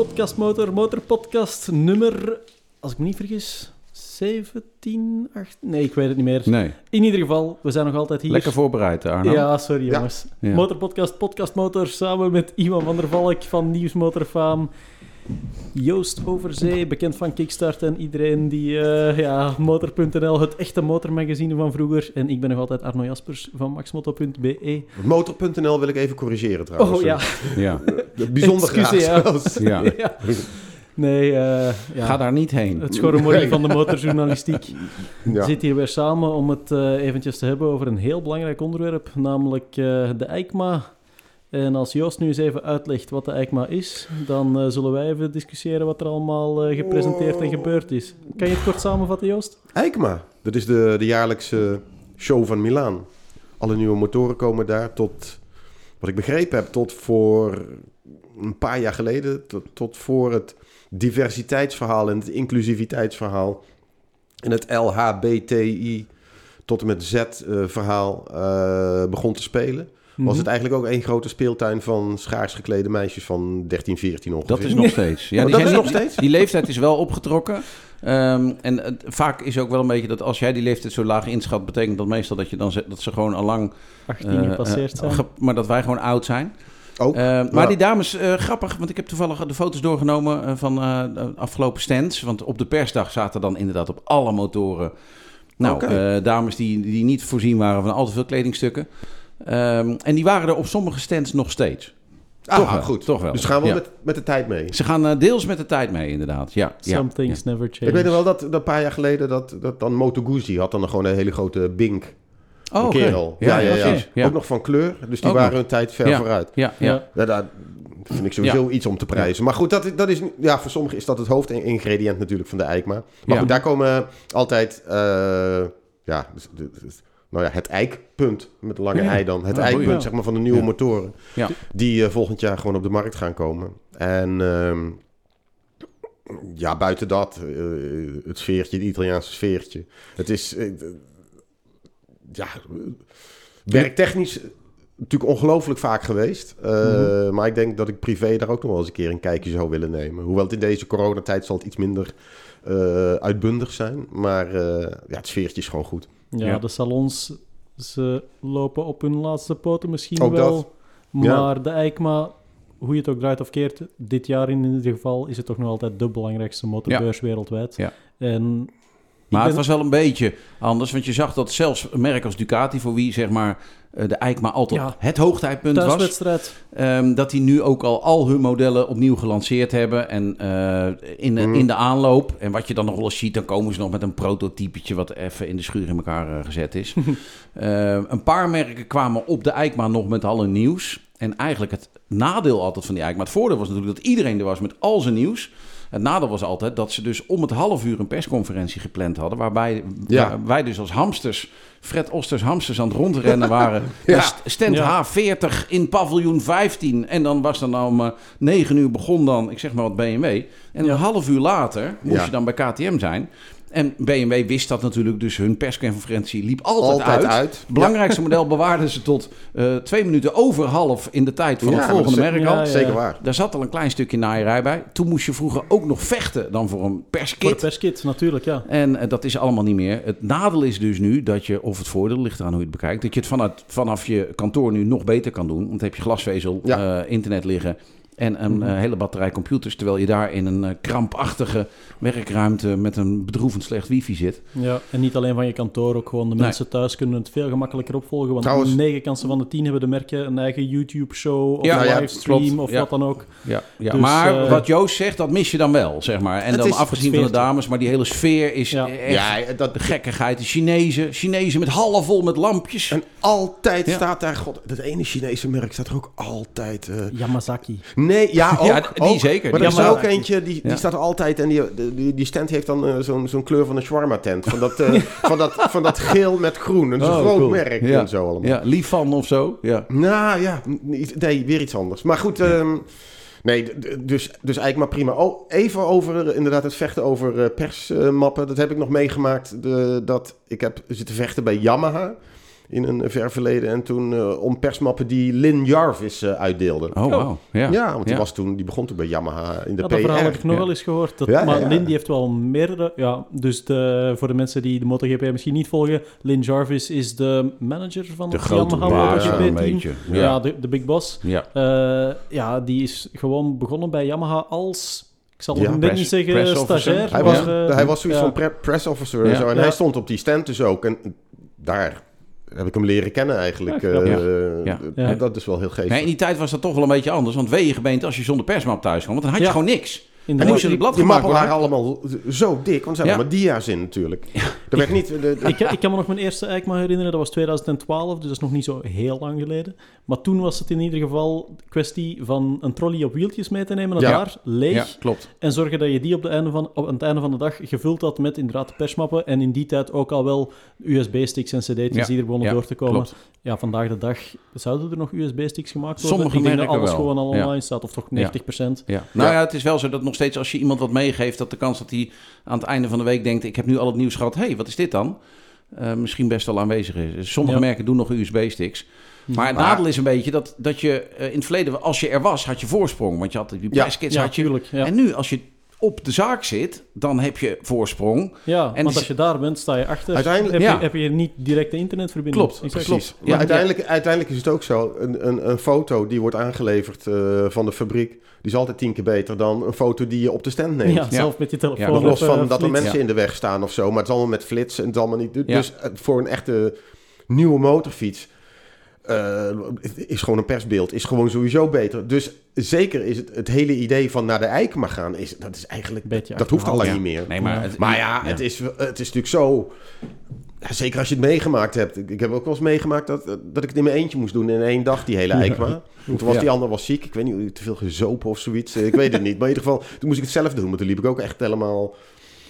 Podcastmotor, motorpodcast nummer, als ik me niet vergis, 17, 8, nee, ik weet het niet meer. Nee, In ieder geval, we zijn nog altijd hier. lekker voorbereid, Arno. Ja, sorry jongens. Ja. Motorpodcast, Podcastmotor, samen met Iwan van der Valk van Nieuwsmotorfaam. Joost Overzee, bekend van Kickstart en iedereen die, eh, ja, Motor.nl, het echte motormagazine van vroeger. En ik ben nog altijd Arno Jaspers van maxmoto.be. Motor.nl wil ik even corrigeren trouwens. Oh ja, Ja. Bijzonder graag Excuseer, ja. zelfs. Ja. ja. Nee, eh, ja. Ga daar niet heen. Het schorremorie van de motorjournalistiek Ja. zit hier weer samen om het eh, eventjes te hebben over een heel belangrijk onderwerp, namelijk eh, de EICMA. En als Joost nu eens even uitlegt wat de EICMA is, dan eh, zullen wij even discussiëren wat er allemaal eh, gepresenteerd en gebeurd is. Kan je het kort samenvatten, Joost? EICMA, dat is de, de jaarlijkse show van Milaan. Alle nieuwe motoren komen daar tot, wat ik begrepen heb, tot voor een paar jaar geleden, tot, tot voor het diversiteitsverhaal en het inclusiviteitsverhaal en het LHBTI tot en met Z-verhaal eh, begon te spelen. Was Mhm. het eigenlijk ook één grote speeltuin van schaars geklede meisjes van 13, 14 ongeveer? Dat is nog steeds. Ja, Oh, die dat zijn is nog steeds? Die leeftijd is wel opgetrokken. Ehm, en vaak is ook wel een beetje dat als jij die leeftijd zo laag inschat, betekent dat meestal dat, je dan, dat ze gewoon al lang... 18 eh, gepasseerd eh, zijn. maar dat wij gewoon oud zijn. Ook. Eh, maar Ja. die dames, eh, grappig, want ik heb toevallig de foto's doorgenomen van eh, de afgelopen stands. Want op de persdag zaten dan inderdaad op alle motoren... Nou, eh, dames die, die niet voorzien waren van al te veel kledingstukken. Ehm, en die waren er op sommige stands nog steeds. Ah, toch wel, goed. toch wel. Dus gaan we Ja. met, met de tijd mee. Ze gaan eh, deels met de tijd mee, inderdaad. Ja, ja, Some things never change. Ik weet nog wel dat, dat een paar jaar geleden dat, dat dan Moto Guzzi had dan gewoon een hele grote bink. ja. Oh, een kerel. Ja, ja, ja. Ja. Ook nog van kleur. Dus die Ook waren nog. hun tijd ver Ja. vooruit. Ja, ja. Ja. Ja, daar vind ik sowieso iets om te prijzen. Maar goed, dat, dat is, ja, voor sommigen is dat het hoofdingrediënt natuurlijk van de EICMA. Maar Ja. goed, daar komen altijd, eh, ja, dus- dus- dus- nou ja, het eikpunt met lange ei dan. Het Ja, eikpunt, goeie. zeg maar, van de nieuwe Ja. motoren. Ja. Die eh, volgend jaar gewoon op de markt gaan komen. En ehm, ja, buiten dat, eh, het sfeertje, het Italiaanse sfeertje. Het is, eh, ja, werktechnisch natuurlijk ongelooflijk vaak geweest. Mhm. Maar ik denk dat ik privé daar ook nog wel eens een keer een kijkje zou willen nemen. Hoewel het in deze coronatijd zal het iets minder uitbundig zijn. Maar ja, het sfeertje is gewoon goed. Ja, Ja. de salons, ze lopen op hun laatste poten misschien Ook wel. dat. Maar de EICMA, hoe je het ook draait of keert, dit jaar in ieder geval is het toch nog altijd de belangrijkste motorbeurs wereldwijd. Ja. En Maar ben- het was wel een beetje anders, want je zag dat zelfs een merk als Ducati, voor wie zeg maar eh, de EICMA altijd Ja. het hoogtijdpunt was, ehm, dat die nu ook al al hun modellen opnieuw gelanceerd hebben en eh, in, de, Mhm. in de aanloop. En wat je dan nog wel eens ziet, dan komen ze nog met een prototypetje wat even in de schuur in elkaar eh, gezet is. Een paar merken kwamen op de EICMA nog met al hun nieuws. En eigenlijk het nadeel altijd van die EICMA, het voordeel was natuurlijk dat iedereen er was met al zijn nieuws. Het nadeel was altijd dat ze dus om het half uur een persconferentie gepland hadden. Waarbij Ja. waar- wij dus als hamsters, Fred Osters hamsters aan het rondrennen waren. Ja. St- Stand Ja. H40 in paviljoen 15. En dan was dan om eh, 9 uur begon dan, ik zeg maar wat BMW. En Ja. een half uur later moest Ja. je dan bij KTM zijn. En BMW wist dat natuurlijk, dus hun persconferentie liep altijd, Altijd uit. uit. Het belangrijkste model bewaarden ze tot eh, twee minuten over half in de tijd van Ja, het volgende merk ja, al. ja. Zeker waar. Daar zat al een klein stukje naaierij bij. Toen moest je vroeger ook nog vechten dan voor een voor de perskit. perskit natuurlijk, ja. En eh, dat is allemaal niet meer. Het nadeel is dus nu dat je, of het voordeel ligt eraan hoe je het bekijkt, dat je het vanuit, vanaf je kantoor nu nog beter kan doen. Want dan heb je glasvezel, Ja. eh, internet liggen en een Mhm. eh, hele batterij computers. Terwijl je daar in een eh, krampachtige werkruimte met een bedroevend slecht wifi zit. ja. En niet alleen van je kantoor, ook gewoon de Nee. mensen thuis kunnen het veel gemakkelijker opvolgen. Want Trouwens- 9 kansen van de 10 hebben de merken een eigen YouTube-show of Ja, een ja, livestream of Ja. wat dan ook. Ja, ja. Dus, maar eh, wat Joost zegt, dat mis je dan wel, zeg maar. En dan is afgezien van de dames, maar die hele sfeer is Ja. echt Ja, dat, de gekkigheid. De Chinezen, Chinezen met half vol met lampjes. en altijd Ja. staat daar, god, dat ene Chinese merk staat er ook altijd. eh, Yamazaki. Nee, ja, ook. Ja, die ook. zeker. Maar Die er is er ook eentje, die, die staat er altijd. En die, die, heeft dan eh, zo'n zo'n kleur van een shawarma tent. Van dat, eh, van, dat, van dat geel met groen. Dat is een Oh, groot cool. merk en zo allemaal. Ja, lief van of zo. Ja. Nou ja, nee, weer iets anders. Maar goed, ehm, nee, dus, dus eigenlijk maar prima. Oh, even over eh, inderdaad het vechten over persmappen. dat heb ik nog meegemaakt. De, dat ik heb zitten vechten bij Yamaha in een ver verleden. En toen eh, om persmappen die Lynn Jarvis eh, uitdeelde. Oh, wauw. Ja. Ja, want die, Ja. was toen, die begon toen bij Yamaha in de Ja, PR. dat verhaal heb ik nog ja. wel eens gehoord. Dat, Ja, maar ja. Lin die heeft wel meerdere... Ja, dus de, voor de mensen die de MotoGP misschien niet volgen... Lin Jarvis is de manager van De het grote Yamaha baas, ja, een MotoGP-team. beetje. Ja, Ja. de, de big boss. Ja. Eh, ja, die is gewoon begonnen bij Yamaha als... Ik zal Ja, het net press- niet zeggen press officer. stagiair. Hij was, hij was zoiets ja. van pre- press officer en zo. En Ja. hij stond op die stand dus ook. En daar heb ik hem leren kennen eigenlijk. Ja. Eh, Ja. d- Ja. Dat is wel heel geestig. Nee, in die tijd was dat toch wel een beetje anders. Want wegenbeent als je zonder persmap thuis kwam. Want dan had je Ja. gewoon niks. En moest je het blad die gemaakt mappen waren allemaal zo dik, want er zijn Ja. allemaal dia's in natuurlijk. Er werd niet... De, de- ik, ik kan me nog mijn eerste EICMA herinneren, dat was 2012, dus dat is nog niet zo heel lang geleden. Maar toen was het in ieder geval kwestie van een trolley op wieltjes mee te nemen naar Ja. daar, leeg, Ja, klopt. en zorgen dat je die op, de einde van, op het einde van de dag gevuld had met inderdaad de persmappen en in die tijd ook al wel USB-sticks en cd'tjes Ja. die er begonnen Ja, door te komen. Klopt. Ja, vandaag de dag zouden er nog USB-sticks gemaakt worden. Sommige ik denk dat alles wel. gewoon al Ja. online staat, of toch 90%. Ja. Nou Ja. ja. het is wel zo dat nog steeds als je iemand wat meegeeft, dat de kans dat hij aan het einde van de week denkt: ik heb nu al het nieuws gehad, hé, hey, wat is dit dan? Eh, misschien best wel aanwezig is. Dus sommige Ja. merken doen nog USB-sticks. Maar het Maar- nadeel is een beetje dat, dat je eh, in het verleden, als je er was, had je voorsprong. Want je had die Ja. presskits. Ja, had je, tuurlijk. Ja, En nu, als je op de zaak zit, dan heb je voorsprong. ja en want als je daar bent, sta je achter. Uiteindelijk- heb, Ja. je, heb je niet directe internetverbinding. Klopt, Exact. klopt. Maar Ja. uiteindelijk, uiteindelijk is het ook zo. Een, een, een foto die wordt aangeleverd eh, van de fabriek... die is altijd tien keer beter dan een foto die je op de stand neemt. Ja, zelf met je telefoon. Nog los van dat er mensen in de weg staan of zo. Maar het is allemaal met flits en het is allemaal niet... Dus eh, voor een echte nieuwe motorfiets... eh, is gewoon een persbeeld, is gewoon sowieso beter. Dus zeker is het, het hele idee van naar de Eikema gaan, is, dat is eigenlijk, Beetje dat hoeft al lang Ja. niet meer. Nee, maar, Ja. het- Maar ja, Het, is, het is natuurlijk zo. Zeker als je het meegemaakt hebt. Ik, ik heb ook wel eens meegemaakt dat, dat ik het in mijn eentje moest doen in één dag, die hele Eikma. Toen was Ja. die ander was ziek. Ik weet niet, te veel gezopen of zoiets. Ik weet het niet. Maar in ieder geval, toen moest ik het zelf doen. Maar toen liep ik ook echt helemaal...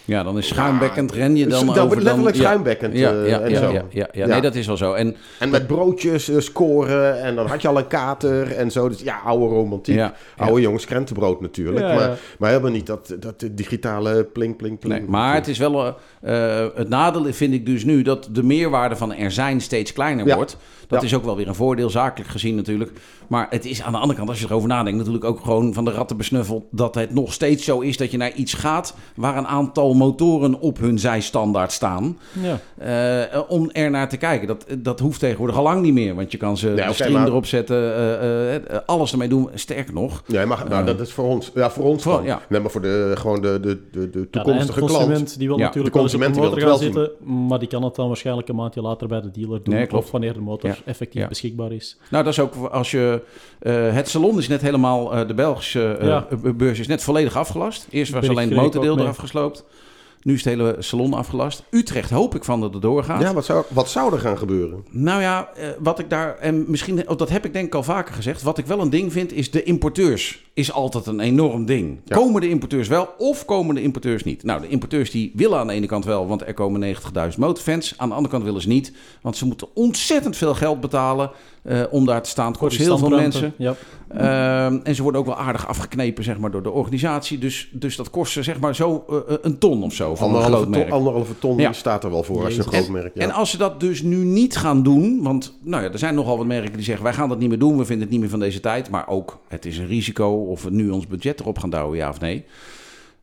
ja, dan is schuimbekkend, ren je dan Dus dat over... wordt letterlijk dan, ja. schuimbekkend Ja, eh, ja, en ja, zo. ja, ja, ja. Ja. Nee, dat is wel zo. En En met broodjes eh, scoren. En dan had je al een kater en zo. Dus ja, oude romantiek. ja, ja. Oude jongens krentenbrood natuurlijk. Ja, maar, ja. maar helemaal niet dat, dat digitale pling, pling, pling. Nee, maar het is wel. eh, het nadeel vind ik dus nu dat de meerwaarde van er zijn steeds kleiner Ja. wordt. Dat Ja. is ook wel weer een voordeel, zakelijk gezien natuurlijk. Maar het is aan de andere kant, als je erover nadenkt, natuurlijk ook gewoon van de ratten besnuffeld. Dat het nog steeds zo is dat je naar iets gaat waar een aantal motoren op hun zijstandaard staan. Ja. eh, om er naar te kijken. Dat, dat hoeft tegenwoordig al lang niet meer. Want je kan ze de oké, stream maar- erop zetten, eh, eh, alles ermee doen. Sterker nog. Nee, maar nou, dat is voor ons. Ja, voor ons Voor- ja. Nee, maar voor de, gewoon de, de, de, de Ja, de toekomstige klant. eindconsument die wil Ja, natuurlijk de consument motor wil gaan wel zitten, maar die kan het dan waarschijnlijk een maandje later bij de dealer doen, Nee, klopt. of wanneer de motor Ja. effectief Ja. beschikbaar is. Nou, dat is ook als je. eh, het salon is net helemaal. eh, de Belgische eh, Ja. eh, beurs is net volledig afgelast. Eerst was alleen het motordeel eraf gesloopt. Nu is het hele salon afgelast. Utrecht hoop ik van dat het doorgaat. Ja, wat zou, wat zou er gaan gebeuren? Nou ja, eh, wat ik daar. En misschien. Oh, dat heb ik denk ik al vaker gezegd. Wat ik wel een ding vind, is de importeurs. Is altijd een enorm ding. Ja. Komen de importeurs wel of komen de importeurs niet? Nou, de importeurs die willen aan de ene kant wel, want er komen 90.000 motorfans. Aan de andere kant willen ze niet, want ze moeten ontzettend veel geld betalen eh, om daar te staan. Het kost heel veel mensen. Ja. Ehm, en ze worden ook wel aardig afgeknepen zeg maar, door de organisatie. Dus, dus dat kost ze zeg maar zo eh, een ton of zo van een groot Anderhalve merk. ton, anderhalve ton Ja. staat er wel voor als je een groot merk. Ja. En als ze dat dus nu niet gaan doen, want nou ja, er zijn nogal wat merken die zeggen wij gaan dat niet meer doen, we vinden het niet meer van deze tijd, maar ook het is een risico of we nu ons budget erop gaan douwen, ja of nee.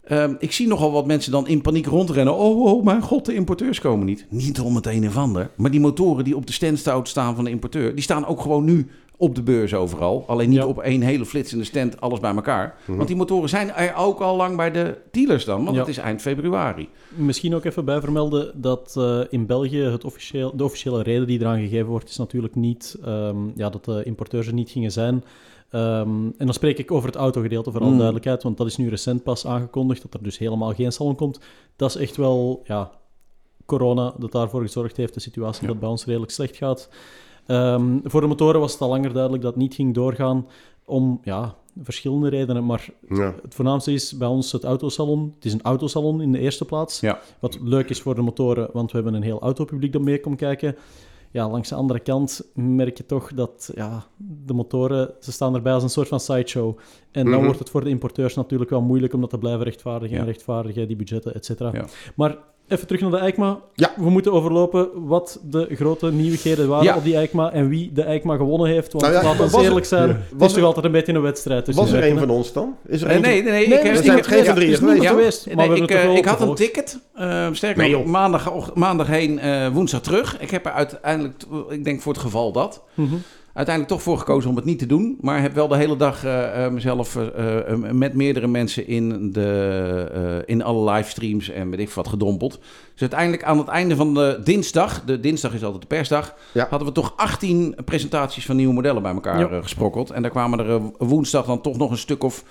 Ehm, ik zie nogal wat mensen dan in paniek rondrennen. Oh, oh, mijn god, de importeurs komen niet. Niet om het een of ander. Maar die motoren die op de standstout staan van de importeur... die staan ook gewoon nu op de beurs overal. Alleen niet Ja. op één hele flitsende stand, alles bij elkaar. Mhm. Want die motoren zijn er ook al lang bij de dealers dan. Want Ja. het is eind februari. Misschien ook even bij vermelden dat eh, in België het officieel, de officiële reden die eraan gegeven wordt, is natuurlijk niet ehm, ja, dat de importeurs er niet gingen zijn. Ehm, en dan spreek ik over het autogedeelte, voor alle Mm. duidelijkheid, want dat is nu recent pas aangekondigd, dat er dus helemaal geen salon komt. Dat is echt wel ja, corona dat daarvoor gezorgd heeft, de situatie Ja. dat bij ons redelijk slecht gaat. Ehm, voor de motoren was het al langer duidelijk dat het niet ging doorgaan om ja, verschillende redenen, maar Ja. het voornaamste is bij ons het autosalon. Het is een autosalon in de eerste plaats. Ja. Wat leuk is voor de motoren, want we hebben een heel autopubliek dat mee komt kijken. Ja, langs de andere kant merk je toch dat ja, de motoren, ze staan erbij als een soort van sideshow. En dan Mhm. wordt het voor de importeurs natuurlijk wel moeilijk om dat te blijven rechtvaardigen Ja. en rechtvaardigen, die budgetten, et cetera. Ja. Maar even terug naar de EICMA. Ja. We moeten overlopen wat de grote nieuwigheden waren Ja. op die EICMA en wie de EICMA gewonnen heeft. Want Nou ja, laten we er- eerlijk zijn, het Was is toch er- altijd een beetje een wedstrijd. tussen Was er een van ons dan? Is er Nee, een nee, nee, ik Nee, heb, ik zijn heb- geen van drieën niemand geweest. maar Nee, ik, eh, ik had een ticket. eh, sterker Nee, nog, maandag, maandag heen, eh, woensdag terug. Ik heb er uiteindelijk, ik denk voor het geval dat, Mhm. Uiteindelijk toch voor gekozen om het niet te doen. Maar heb wel de hele dag eh, eh, mezelf eh, met meerdere mensen in, de, in alle livestreams en weet ik wat gedompeld. Dus uiteindelijk aan het einde van de dinsdag, de dinsdag is altijd de persdag, Ja. hadden we toch 18 presentaties van nieuwe modellen bij elkaar Ja. gesprokkeld. En daar kwamen er woensdag dan toch nog een stuk of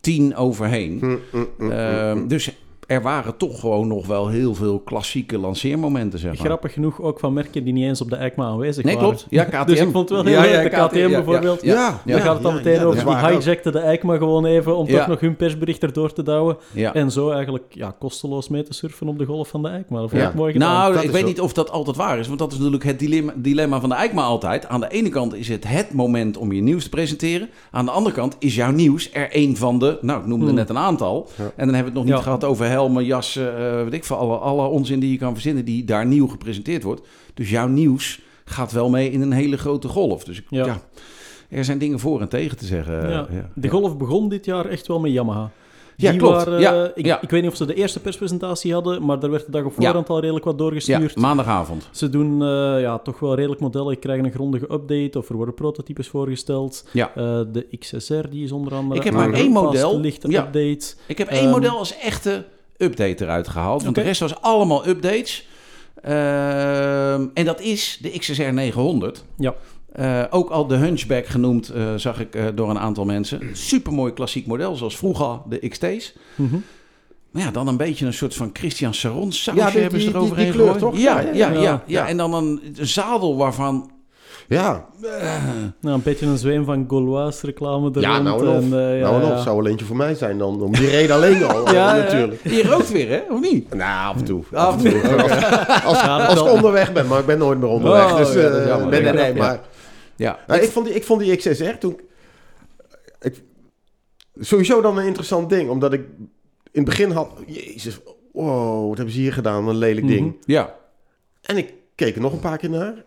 10 overheen. Hm, hm, hm, Ehm, hm. dus er waren toch gewoon nog wel heel veel klassieke lanceermomenten, zeg maar. Grappig genoeg ook van merken die niet eens op de EICMA aanwezig Nee, waren. klopt. Ja, KTM. Dus ik vond het wel heel leuk. De KTM bijvoorbeeld. Ja, Ja, Dan gaat het dan ja, meteen ja, over die hijackte de EICMA gewoon even om Ja. toch nog hun persbericht erdoor te douwen. ja. En zo eigenlijk ja, kosteloos mee te surfen op de golf van de EICMA. Dat vond Ja. ik mooi gedaan. Nou, Dat ik weet niet of dat altijd waar is. Want dat is natuurlijk het dilemma, dilemma van de EICMA altijd. Aan de ene kant is het het moment om je nieuws te presenteren. Aan de andere kant is jouw nieuws er een van de... Nou, ik noemde Hmm. net een aantal. Ja. En dan hebben we het nog niet Ja. gehad over helmen, jassen... eh, weet ik veel, alle, alle onzin die je kan verzinnen... die daar nieuw gepresenteerd wordt. Dus jouw nieuws gaat wel mee in een hele grote golf. Dus ik- Ja. ja. er zijn dingen voor en tegen te zeggen. Ja. ja. De golf begon dit jaar echt wel met Yamaha. Ja, klopt. Waren, Ja, eh, ik, ja. ik weet niet of ze de eerste perspresentatie hadden, maar daar werd de dag op Ja. voorhand al redelijk wat Ja, doorgestuurd. maandagavond. Ze doen eh, ja, toch wel redelijk modellen, krijgen een grondige update of er worden prototypes voorgesteld. Ja. Eh, de XSR die is onder andere Ik heb maar één model. lichte Ja. update. Ik heb één Ehm, model als echte update eruit gehaald. Want de rest was allemaal updates. Ehm, en dat is de XSR 900. Ja. Eh, ook al de Hunchback genoemd, eh, zag ik eh, door een aantal mensen. Supermooi klassiek model, zoals vroeger de XT's. Mhm. Maar ja, dan een beetje een soort van Christian Saron sausje Ja, die- hebben ze die- eroverheen die kleur, gegooid. toch? Ja, Ja, ja, ja, ja, ja. ja, En dan een, een zadel waarvan... Ja, Nou, een beetje een zweem van Gaulois reclame er ja nou en of. en, eh, ja, nou en ja. of. Zou wel eentje voor mij zijn dan. Om die reden alleen al, Ja, eh, ja. natuurlijk. Je rookt weer, hè? Of niet? Nou, af en toe. Af Af en toe. Als, als, ik onderweg ben, maar ik ben nooit meer onderweg. Oh, dus, eh, jammer. nee, nee, maar... Ja. Nou, ik, vond die, ik vond die XSR toen... Ik, sowieso dan een interessant ding. Omdat ik in het begin had... Jezus, wow, wat hebben ze hier gedaan? Een lelijk ding. Mhm. Ja. En ik keek er nog een paar keer naar.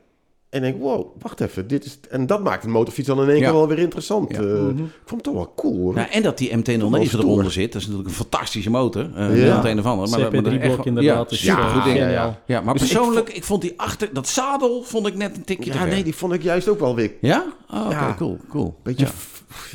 En denk, wow, wacht even. Dit is, en dat maakt een motorfiets dan in één Ja. keer wel weer interessant. Ja. Eh, Mhm. Ik vond het toch wel cool, hoor. Nou, en dat die Wel MT-09 stoer. eronder zit. Dat is natuurlijk een fantastische motor. Uh, Ja. een of ander. Maar, maar dat is CP3-blok echt- inderdaad. Ja, is ja, goed ding. ja. Ja, maar Dus ik persoonlijk, ik vond die achter... Dat zadel vond ik net een tikje ja, nee, die vond ik juist ook wel weer... Ja? Oh, oké, Ja. cool, cool. Beetje,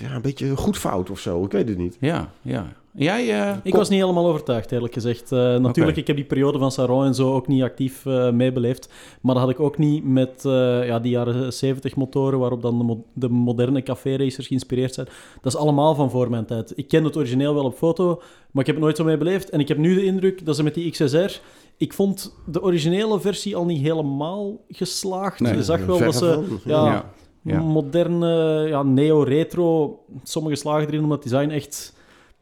ja, een beetje goed fout of zo. Ik weet het niet. ja. ja. Jij... eh, Ik was niet helemaal overtuigd, eerlijk gezegd. Eh, natuurlijk, ik heb die periode van Saron en zo ook niet actief eh, meebeleefd. Maar dat had ik ook niet met eh, ja, die jaren 70 motoren, waarop dan de, mo- de moderne café-racers geïnspireerd zijn. Dat is allemaal van voor mijn tijd. Ik ken het origineel wel op foto, maar ik heb het nooit zo mee beleefd. En ik heb nu de indruk dat ze met die XSR... Ik vond de originele versie al niet helemaal geslaagd. Nee, je zag wel dat ze... ja. Ja. moderne, ja, neo-retro. Sommige slagen erin om dat design echt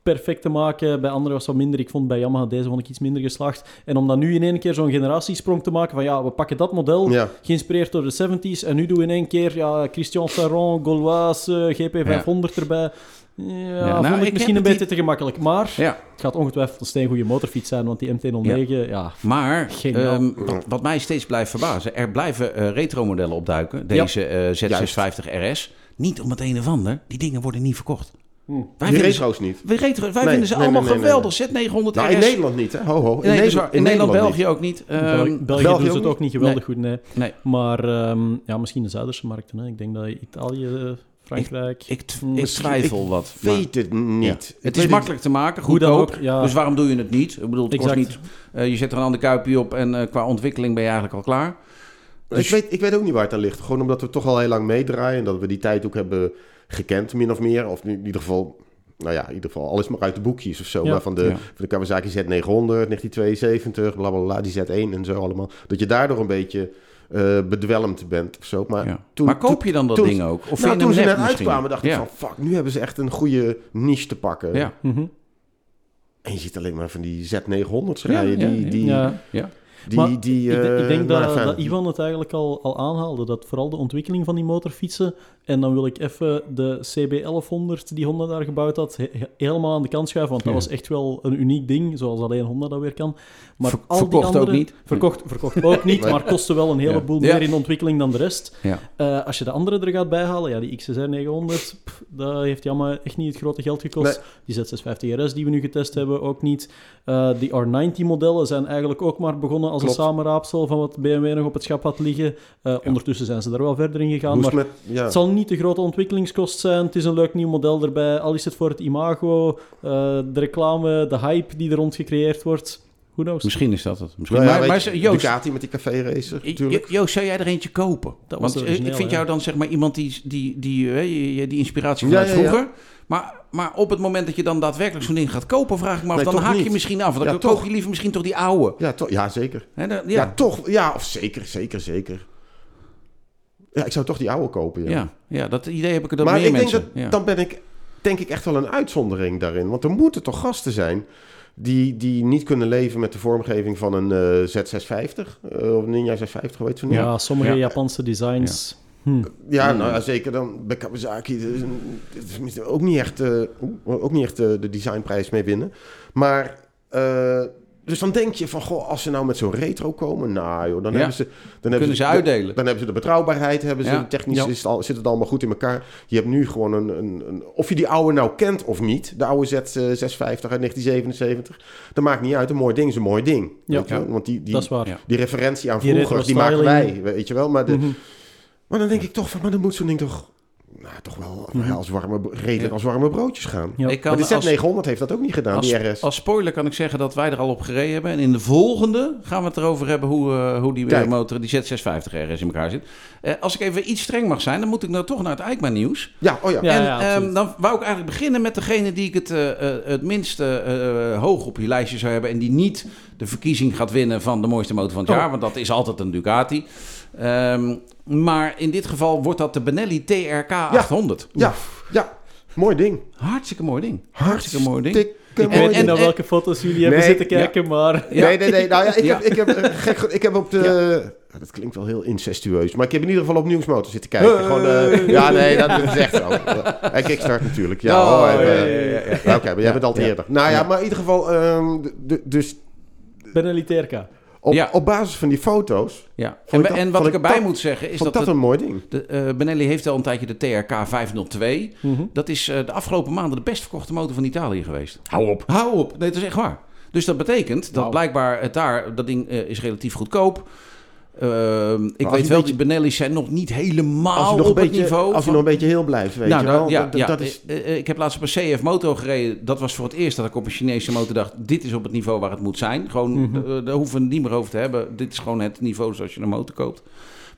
perfect te maken. Bij anderen was het wat minder. Ik vond bij Yamaha deze vond ik iets minder geslaagd. En om dan nu in één keer zo'n generatiesprong te maken van ja, we pakken dat model, Ja. geïnspireerd door de 70s, en nu doen we in één keer ja, Christian Saron, Gaulois, eh, GP500 erbij. Ja, nou, vond ik misschien een beetje te gemakkelijk. Maar ja. het gaat ongetwijfeld een steengoede motorfiets zijn, want die MT-09, ja. Maar ehm, wat, wat mij steeds blijft verbazen, er blijven eh retro-modellen opduiken. Deze eh, Z650 RS. Niet om het een of ander. Die dingen worden niet verkocht. Wij Die vinden, niet. wij retro, wij Nee, vinden ze nee, allemaal nee, nee, geweldig. Z900 Nou, RS. in Nederland niet, hè? Ho, ho. In Nee, dat is Nederland, in Nederland, België niet. ook niet. Bel- Ehm, België, België doen ook ze het ook niet geweldig Nee. goed, nee. nee, Maar ehm, ja, misschien de Zuiderse markten. Hè. Ik denk dat Italië, Frankrijk... ik, Mm, ik misschien- twijfel wat. maar- Weet het niet. Ja. Ik Het is makkelijk te maken, goedkoop. ook, ja. Dus waarom doe je het niet? Ik bedoel, het kost niet... eh, je zet er een ander kuipje op en eh, qua ontwikkeling ben je eigenlijk al klaar. Ik, weet, ik weet ook niet waar het aan ligt. Gewoon omdat we toch al heel lang meedraaien. En dat we die tijd ook hebben gekend, min of meer. Of in ieder geval, nou ja, in ieder geval alles maar uit de boekjes of zo. Ja. Maar van de, Ja. van de Kawasaki Z900, 1972, bla bla bla, die Z1 en zo allemaal. Dat je daardoor een beetje eh bedwelmd bent of zo. Maar, Ja. toen- maar koop je dan dat toen- ding ook? Of nou, toen ze net uitkwamen, dacht ik van... Fuck, nu hebben ze echt een goede niche te pakken. Ja. Mhm. En je ziet alleen maar van die Z900's Ja, rijden. ja, die, die, Ja. Ja. Die, Maar die, ik, denk- eh, ik denk dat, dat Ivan het eigenlijk al, al aanhaalde. Dat vooral de ontwikkeling van die motorfietsen. En dan wil ik even de CB1100 die Honda daar gebouwd had, he- he- helemaal aan de kant schuiven. Want dat Ja. was echt wel een uniek ding, zoals alleen Honda dat weer kan. Maar Ver- al die verkocht ook andere, niet. Verkocht, verkocht ook niet, maar kostte wel een heleboel Ja. meer in ontwikkeling dan de rest. Ja. Eh, als je de andere er gaat bijhalen, ja, die XSR 900, pff, dat heeft die allemaal echt niet het grote geld gekost. Die Z650 RS die we nu getest hebben, ook niet. Eh, die R90-modellen zijn eigenlijk ook maar begonnen als Klopt. een samenraapsel van wat BMW nog op het schap had liggen. Eh, Ondertussen zijn ze daar wel verder in gegaan, maar het met, ja. het zal niet de grote ontwikkelingskost zijn. Het is een leuk nieuw model erbij, al is het voor het imago, eh, de reclame, de hype die er rond gecreëerd wordt. Who knows? Misschien is dat het. Misschien. Nou ja, maar, maar je, Joost, Ducati met die café racer, natuurlijk. Jo- Joost, zou jij er eentje kopen? Dat was Want eh, ik vind ja. jou dan zeg maar iemand die, die, die, je- je- die inspiratie vanuit ja, ja. vroeger. Maar, maar op het moment dat je dan daadwerkelijk zo'n ding gaat kopen, vraag ik me af, Nee, dan haak je niet. misschien af. Dan Ja, koop toch. je liever misschien toch die oude. Ja, toch, ja, zeker. Dan- Ja. ja, toch. Ja, of zeker, zeker, zeker. Ja, ik zou toch die oude kopen, ja. ja. ja, dat idee heb ik er dan maar meer ik mensen. denk dat, ja. dan ben ik, denk ik echt wel een uitzondering daarin. Want er moeten toch gasten zijn die, die niet kunnen leven met de vormgeving van een eh, Z650 eh, of Ninja 650, weet je van Ja, sommige Ja. Japanse designs. Hm. Ja, Hmm. nou ja, zeker dan bij Kawasaki. Misschien ook niet echt, eh, ook niet echt eh, de designprijs mee winnen. Maar, eh, dus dan denk je van, goh, als ze nou met zo'n retro komen, nou joh, dan Ja. hebben ze... Dan Kunnen hebben ze de- uitdelen. Dan hebben ze de betrouwbaarheid, hebben ze Ja. technisch is het al, zit het allemaal goed in elkaar. Je hebt nu gewoon een, een, een... Of je die oude nou kent of niet, de oude Z650 uit 1977, dat maakt niet uit. Een mooi ding is een mooi ding. Ja. Want die, die, die referentie aan vroeger, die maken wij, weet je wel. Maar, de, Mhm. Maar dan denk ik toch van, maar dan moet zo'n ding toch... Nou, toch wel Mhm. als warme, redelijk Ja. als warme broodjes gaan. Ja. Ik kan Maar de als, Z900 heeft dat ook niet gedaan, als, die RS. als spoiler kan ik zeggen dat wij er al op gereden hebben. En in de volgende gaan we het erover hebben hoe, eh, hoe die Kijk. motor, die Z650 RS in elkaar zit. Eh, als ik even iets streng mag zijn, dan moet ik nou toch naar het Eikma nieuws. Ja, oh ja. Ja, en ja, ehm, dan wou ik eigenlijk beginnen met degene die ik het, eh, eh, het minst eh, eh, hoog op je lijstje zou hebben. En die niet de verkiezing gaat winnen van de mooiste motor van het Oh. jaar. Want dat is altijd een Ducati. Ehm, maar in dit geval wordt dat de Benelli TRK 800. Ja, ja. Mooi ding. Hartstikke mooi ding. Hartstikke mooi ding. Ik weet niet naar welke foto's jullie hebben zitten kijken, maar... Ja. Nee, nee, nee. Nou ja, ik, Ja. Heb, ik, heb, eh, gek, ge- ik heb op de... Ja, Dat klinkt wel heel incestueus. Maar ik heb in ieder geval op Nieuwsmotor zitten kijken. Hey. Gewoon, eh, ja, nee, dat is echt zo. En Kickstart natuurlijk. Ja, Oh, oh, ja, eh, ja, ja, ja, ja. ja, Oké, maar jij bent al te Ja. eerder. Nou ja, maar in ieder geval... ehm, de- de- dus Benelli TRK. Op, Ja. op basis van die foto's... Ja. En, dat- en wat ik erbij dat- moet zeggen is dat dat een mooi ding. de, eh, Benelli heeft al een tijdje de TRK 502. Mhm. Dat is eh, de afgelopen maanden de best verkochte motor van Italië geweest. Hou op. Hou op. Nee, dat is echt waar. Dus dat betekent dat blijkbaar het daar, dat ding eh, is relatief goedkoop. Ehm, ik weet wel, die Benelli's zijn nog niet helemaal Als je nog een op het niveau. als je nog een beetje heel blijft, weet nou, je dat- wel. ja, dat, ja, dat is... eh, eh, ik heb laatst op een CF Moto gereden. Dat was voor het eerst dat ik op een Chinese motor dacht... dit is op het niveau waar het moet zijn. Gewoon, Mhm. eh, daar hoeven we het niet meer over te hebben. Dit is gewoon het niveau zoals je een motor koopt.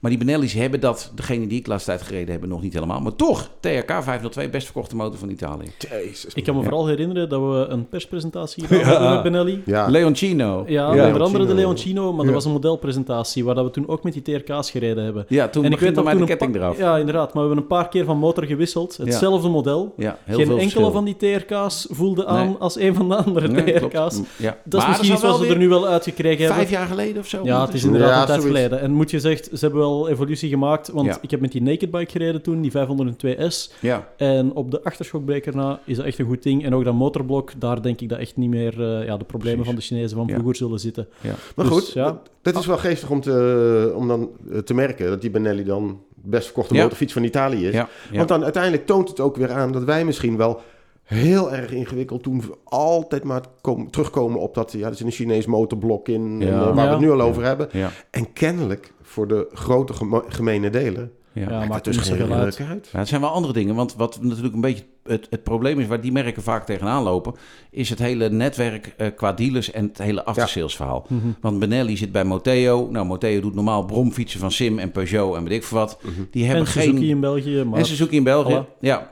Maar die Benelli's hebben dat, degene die ik laatst tijd gereden hebben, nog niet helemaal. Maar toch, TRK 502, best verkochte motor van Italië. Jezus. Ik kan me Ja. vooral herinneren dat we een perspresentatie hebben met Benelli. Ja, Leoncino. Ja, Ja. onder andere de Leoncino. Maar Ja. dat was een modelpresentatie waar dat we toen ook met die TRK's gereden hebben. Ja, toen en ik weet dat mij de toen ketting eraf. Ja, inderdaad. Maar we hebben een paar keer van motor gewisseld. Ja. Hetzelfde model. Ja, heel Geen veel enkele verschil. van die TRK's voelde aan Nee. als een van de andere Nee. TRK's. Ja. Dat is Maar misschien iets wat wel ze er nu wel uitgekregen hebben. Vijf jaar geleden of zo? Ja, het is inderdaad een tijd geleden. En moet je zegt, ze hebben wel evolutie gemaakt. Want Ja. ik heb met die Naked Bike gereden toen, die 502S. Ja, En op de achterschokbreker na is dat echt een goed ding. En ook dat motorblok, daar denk ik dat echt niet meer eh, ja, de problemen Precies. van de Chinezen van Ja. vroeger zullen zitten. ja. Maar Dus, goed, ja. dat is wel geestig om, te, om dan eh, te merken dat die Benelli dan de best verkochte Ja. motorfiets van Italië is. ja, ja. Want dan uiteindelijk toont het ook weer aan dat wij misschien wel heel erg ingewikkeld toen we altijd maar kom- terugkomen op dat, ja, er zit een Chinees motorblok in, Ja. en, eh, waar we het nu al over hebben. ja, En kennelijk voor de grote gemo- gemene delen ja. Ja, maakt maakt het dus niet geen zoveel uit. uit. Ja, het zijn wel andere dingen. Want wat natuurlijk een beetje het, het probleem is waar die merken vaak tegenaan lopen, is het hele netwerk eh, qua dealers en het hele aftersales verhaal. Mhm. Want Benelli zit bij Moteo. Nou, Moteo doet normaal bromfietsen van Sim en Peugeot en weet ik veel wat. Die hebben En Suzuki geen. in België. Maar En Suzuki in België. Ja.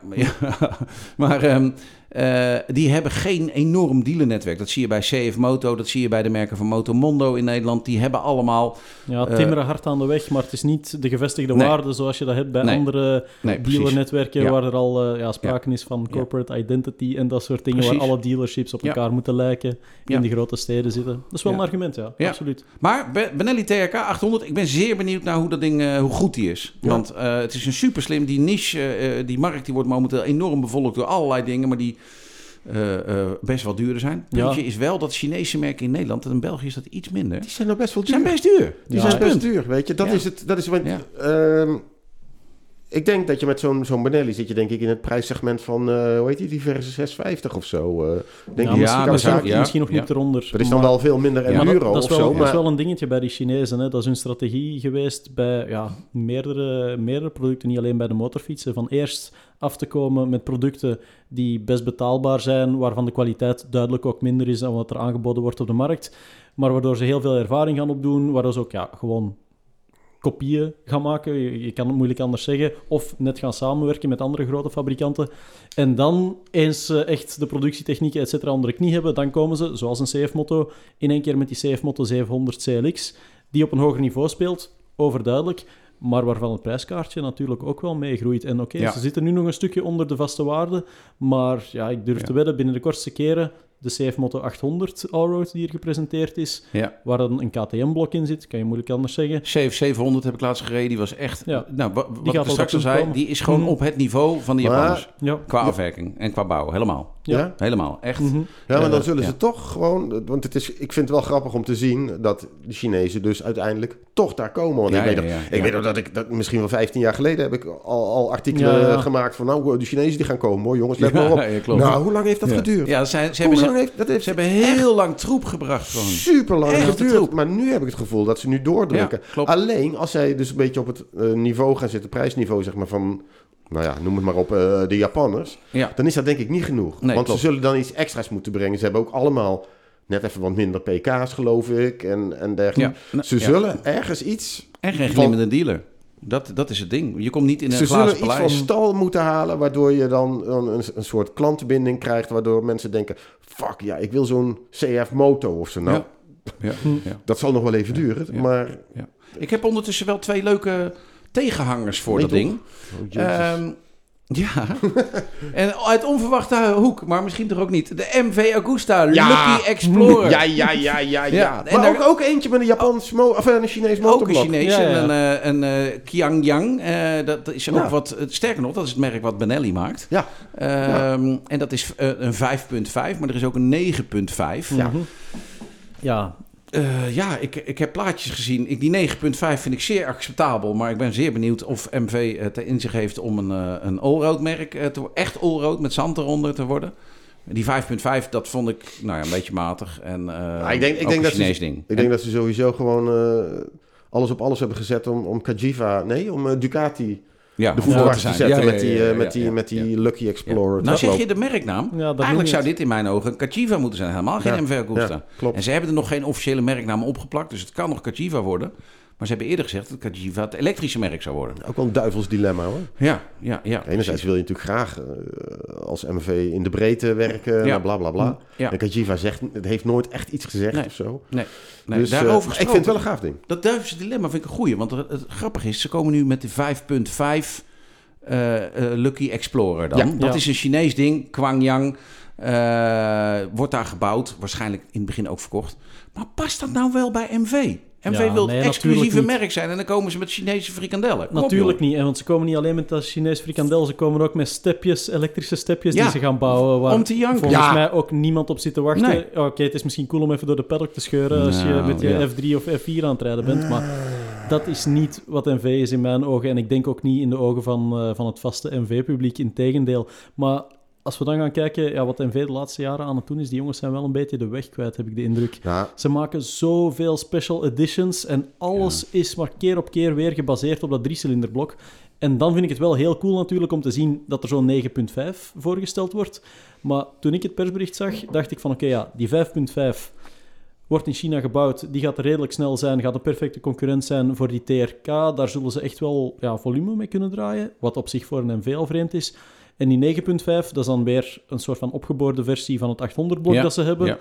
maar ehm, Eh, die hebben geen enorm dealernetwerk. Dat zie je bij CF Moto, dat zie je bij de merken van Motomondo in Nederland. Die hebben allemaal... Ja, Eh, timmeren hard aan de weg, maar het is niet de gevestigde Nee. waarde zoals je dat hebt bij Nee. andere Nee, dealernetwerken Ja. waar er al eh, ja, sprake is van corporate identity en dat soort dingen, Precies. waar alle dealerships op elkaar moeten lijken, in de grote steden zitten. Dat is wel een argument, ja. Absoluut. Maar Be- Benelli TRK 800, ik ben zeer benieuwd naar hoe dat ding, hoe goed die is. Want het is een super slim. Die niche, die markt, die wordt momenteel enorm bevolkt door allerlei dingen, maar die eh, eh, best wel duurder zijn. Ja. Puntje is wel dat Chinese merken in Nederland, en in België is dat iets minder, Die zijn nou best wel die duur. zijn best duur. Die Ja, zijn best duur, weet je. Dat Ja. is het. Dat is wat, Ja. Ik denk dat je met zo'n zo'n Benelli zit je denk ik in het prijssegment van, eh, hoe heet die, diverse 650 of zo. eh. denk Ja, misschien, dat misschien, zou- nog- ja. misschien nog Ja. niet eronder. Dat is dan maar- wel veel minder en euro dat, dat, is wel, zo. dat is wel een dingetje bij die Chinezen. Hè. Dat is hun strategie geweest bij ja, meerdere, meerdere producten, niet alleen bij de motorfietsen. Van eerst af te komen met producten die best betaalbaar zijn, waarvan de kwaliteit duidelijk ook minder is dan wat er aangeboden wordt op de markt. Maar waardoor ze heel veel ervaring gaan opdoen, waardoor ze ook ja, gewoon kopieën gaan maken. Je, je kan het moeilijk anders zeggen. Of net gaan samenwerken met andere grote fabrikanten. En dan, eens ze echt de productietechnieken et cetera onder de knie hebben, dan komen ze, zoals een CF-moto, in één keer met die CF-moto 700 CLX, die op een hoger niveau speelt, overduidelijk. Maar waarvan het prijskaartje natuurlijk ook wel meegroeit. En oké, Ja. ze zitten nu nog een stukje onder de vaste waarde. Maar ja, ik durf Ja. te wedden, binnen de kortste keren, de CF-moto 800 Allroad die hier gepresenteerd is, Ja. waar dan een KTM-blok in zit, kan je moeilijk anders zeggen. CF 700 heb ik laatst gereden. Die was echt, Ja. nou, wa- wat gaat ik straks al zei, komen. die is gewoon Mhm. op het niveau van de Japanners. Ja. Qua afwerking en qua bouw, helemaal. Ja? Ja. Helemaal, echt. Mhm. Ja, maar dan Eh, zullen ja. ze toch gewoon... Want het is, ik vind het wel grappig om te zien dat de Chinezen dus uiteindelijk toch daar komen. Want Ja, ik weet, ja, nog- ja, ik ja. weet nog dat ik... Dat, misschien wel 15 jaar geleden heb ik al, al artikelen Ja, ja. gemaakt van... Nou, de Chinezen die gaan komen hoor, jongens, let Ja, maar op. Nou, hoe lang heeft dat Ja. geduurd? Ja, ze, hebben, lang ze, heeft, dat heeft ze hebben heel lang troep gebracht. Gewoon. super lang Echt geduurd. troep. Maar nu heb ik het gevoel dat ze nu doordrukken. Alleen als zij dus een beetje op het eh, niveau gaan zitten, prijsniveau zeg maar van... Nou ja, noem het maar op, eh, de Japanners. Ja, Dan is dat denk ik niet genoeg. Nee, Want klopt. ze zullen dan iets extra's moeten brengen. Ze hebben ook allemaal net even wat minder pk's, geloof ik. En, en dergelijke. ja. Nou, Ze ja. zullen ergens iets... En geen van- glimmende dealer. Dat, dat is het ding. Je komt niet in een Ze glazen zullen iets van stal moeten halen... waardoor je dan een, een, soort klantenbinding krijgt... waardoor mensen denken... fuck, ja, ik wil zo'n CF-moto of zo. Nou, Ja. Dat zal nog wel even duren. Ja. Maar... Ik heb ondertussen wel twee leuke tegenhangers voor dat ding. Oh. Ehm, ja. en uit onverwachte hoek, maar misschien toch ook niet. De MV Agusta Ja. Lucky Explorer. Ja, ja, ja, ja, ja. Ja, en maar daar- ook, ook eentje met een Japans mo of een Chinees Ook een motorblok. Chinees Ja, ja. en een, eh, een eh, Qiangyang. eh, dat is ook Ja. wat, eh, sterker nog, dat is het merk wat Benelli maakt. Ja. Ehm, En dat is eh, een 5.5, maar er is ook een 9.5. Ja. Ja, Eh, ja, ik, ik heb plaatjes gezien. Ik, die 9.5 vind ik zeer acceptabel. Maar ik ben zeer benieuwd of MV het in zich heeft om een, eh, een allroad merk eh, te Echt allroad met zand eronder te worden. Die 5.5, dat vond ik nou ja, een beetje matig. En, eh ik denk- ik denk een dat ze- Chinees ding. Ik denk dat ze sowieso gewoon eh, alles op alles hebben gezet om, om Kajiva... Nee, om eh, Ducati ja, de voorwaarts te zetten Ja, met die, eh, ja, met die, met die. Lucky Explorer. Nou zeg je de merknaam. Ja, dat noem Eigenlijk zou dit in mijn ogen een Kachiva moeten zijn. Helemaal geen Ja, MV Agusta. Ja, klopt. En ze hebben er nog geen officiële merknaam opgeplakt. Dus het kan nog Kachiva worden. Maar ze hebben eerder gezegd dat Kachiva het elektrische merk zou worden. Ook wel een duivels dilemma hoor. Ja, ja, ja. Enerzijds wil je natuurlijk graag eh, als MV in de breedte werken, Ja. bla bla bla. Ja. En Kajiva zegt, het heeft nooit echt iets gezegd Nee. of zo. Nee, dus, eh, daarover ik vind het wel een gaaf ding. Dat Duitse dilemma vind ik een goeie. Want het, het grappige is, ze komen nu met de 5.5 eh, eh, Lucky Explorer dan. Ja. Dat Ja. is een Chinees ding, Kwangyang. eh, wordt daar gebouwd, waarschijnlijk in het begin ook verkocht. Maar past dat nou wel bij MV? MV Ja, wil nee, exclusieve merk zijn en dan komen ze met Chinese frikandellen. Kom Natuurlijk niet, want ze komen niet alleen met dat Chinees frikandel, ze komen ook met stepjes, elektrische stepjes Ja. die ze gaan bouwen. Waar Om te janken. volgens Ja. mij ook niemand op zit te wachten. Nee. Oké, het is misschien cool om even door de paddock te scheuren als je Nou, met je ja. F3 of F4 aan het rijden bent, maar dat is niet wat NV is in mijn ogen. En ik denk ook niet in de ogen van, eh, van het vaste NV-publiek, in tegendeel. Maar als we dan gaan kijken ja, wat NV de laatste jaren aan het doen is, die jongens zijn wel een beetje de weg kwijt, heb ik de indruk. Ja, Ze maken zoveel special editions en alles is maar keer op keer weer gebaseerd op dat driecylinderblok. En dan vind ik het wel heel cool natuurlijk om te zien dat er zo'n 9.5 voorgesteld wordt. Maar toen ik het persbericht zag, dacht ik van oké, ja, die 5.5 wordt in China gebouwd. Die gaat redelijk snel zijn, gaat een perfecte concurrent zijn voor die TRK. Daar zullen ze echt wel ja, volume mee kunnen draaien, wat op zich voor een MV al vreemd is. En die 9.5, dat is dan weer een soort van opgeboorde versie van het 800-blok Ja, dat ze hebben. ja.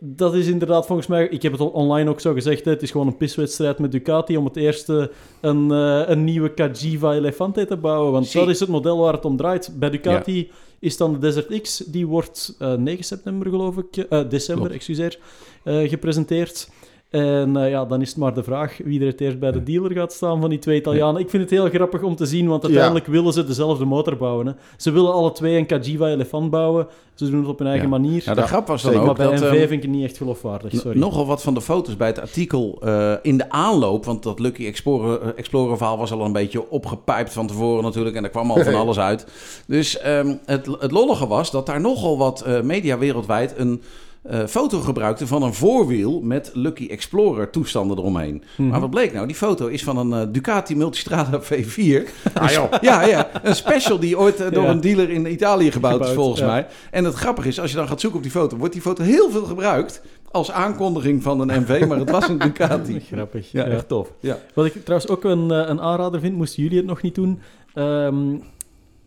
Dat is inderdaad volgens mij, ik heb het online ook zo gezegd, hè, het is gewoon een piswedstrijd met Ducati om het eerste een, eh, een nieuwe Cagiva Elefante te bouwen. Want Zie. dat is het model waar het om draait. Bij Ducati is dan de Desert X, die wordt eh, 9 september geloof ik, eh, december, Klopt. excuseer, eh, gepresenteerd. En eh, ja, dan is het maar de vraag wie er het eerst bij de dealer gaat staan van die twee Italianen. Ik vind het heel grappig om te zien, want uiteindelijk willen ze dezelfde motor bouwen. Hè. Ze willen alle twee een Cagiva Elefant bouwen. Ze doen het op hun eigen Ja. manier. Nou, de Ja, grap was dan zeker. maar ook bij dat... MV ehm, vind ik het niet echt geloofwaardig, N- sorry. Nogal wat van de foto's bij het artikel eh, in de aanloop, want dat Lucky Explorer, eh, Explorer verhaal was al een beetje opgepijpt van tevoren natuurlijk en er kwam al van alles uit. Dus ehm, het, het lollige was dat daar nogal wat eh, media wereldwijd een eh, foto gebruikte van een voorwiel met Lucky Explorer toestanden eromheen. Mhm. Maar wat bleek nou? Die foto is van een eh, Ducati Multistrada V4. Ah, joh. Ja, ja, een special die ooit eh, door Ja. een dealer in Italië gebouwd, is volgens ja. mij. En het grappige is, als je dan gaat zoeken op die foto, wordt die foto heel veel gebruikt als aankondiging van een MV, maar het was een Ducati. Grappig. Ja, ja. echt tof. Ja. Wat ik trouwens ook een, een aanrader vind, moesten jullie het nog niet doen, ehm,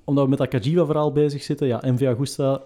omdat we met dat Kajiva-verhaal bezig zitten. Ja, MV Agusta,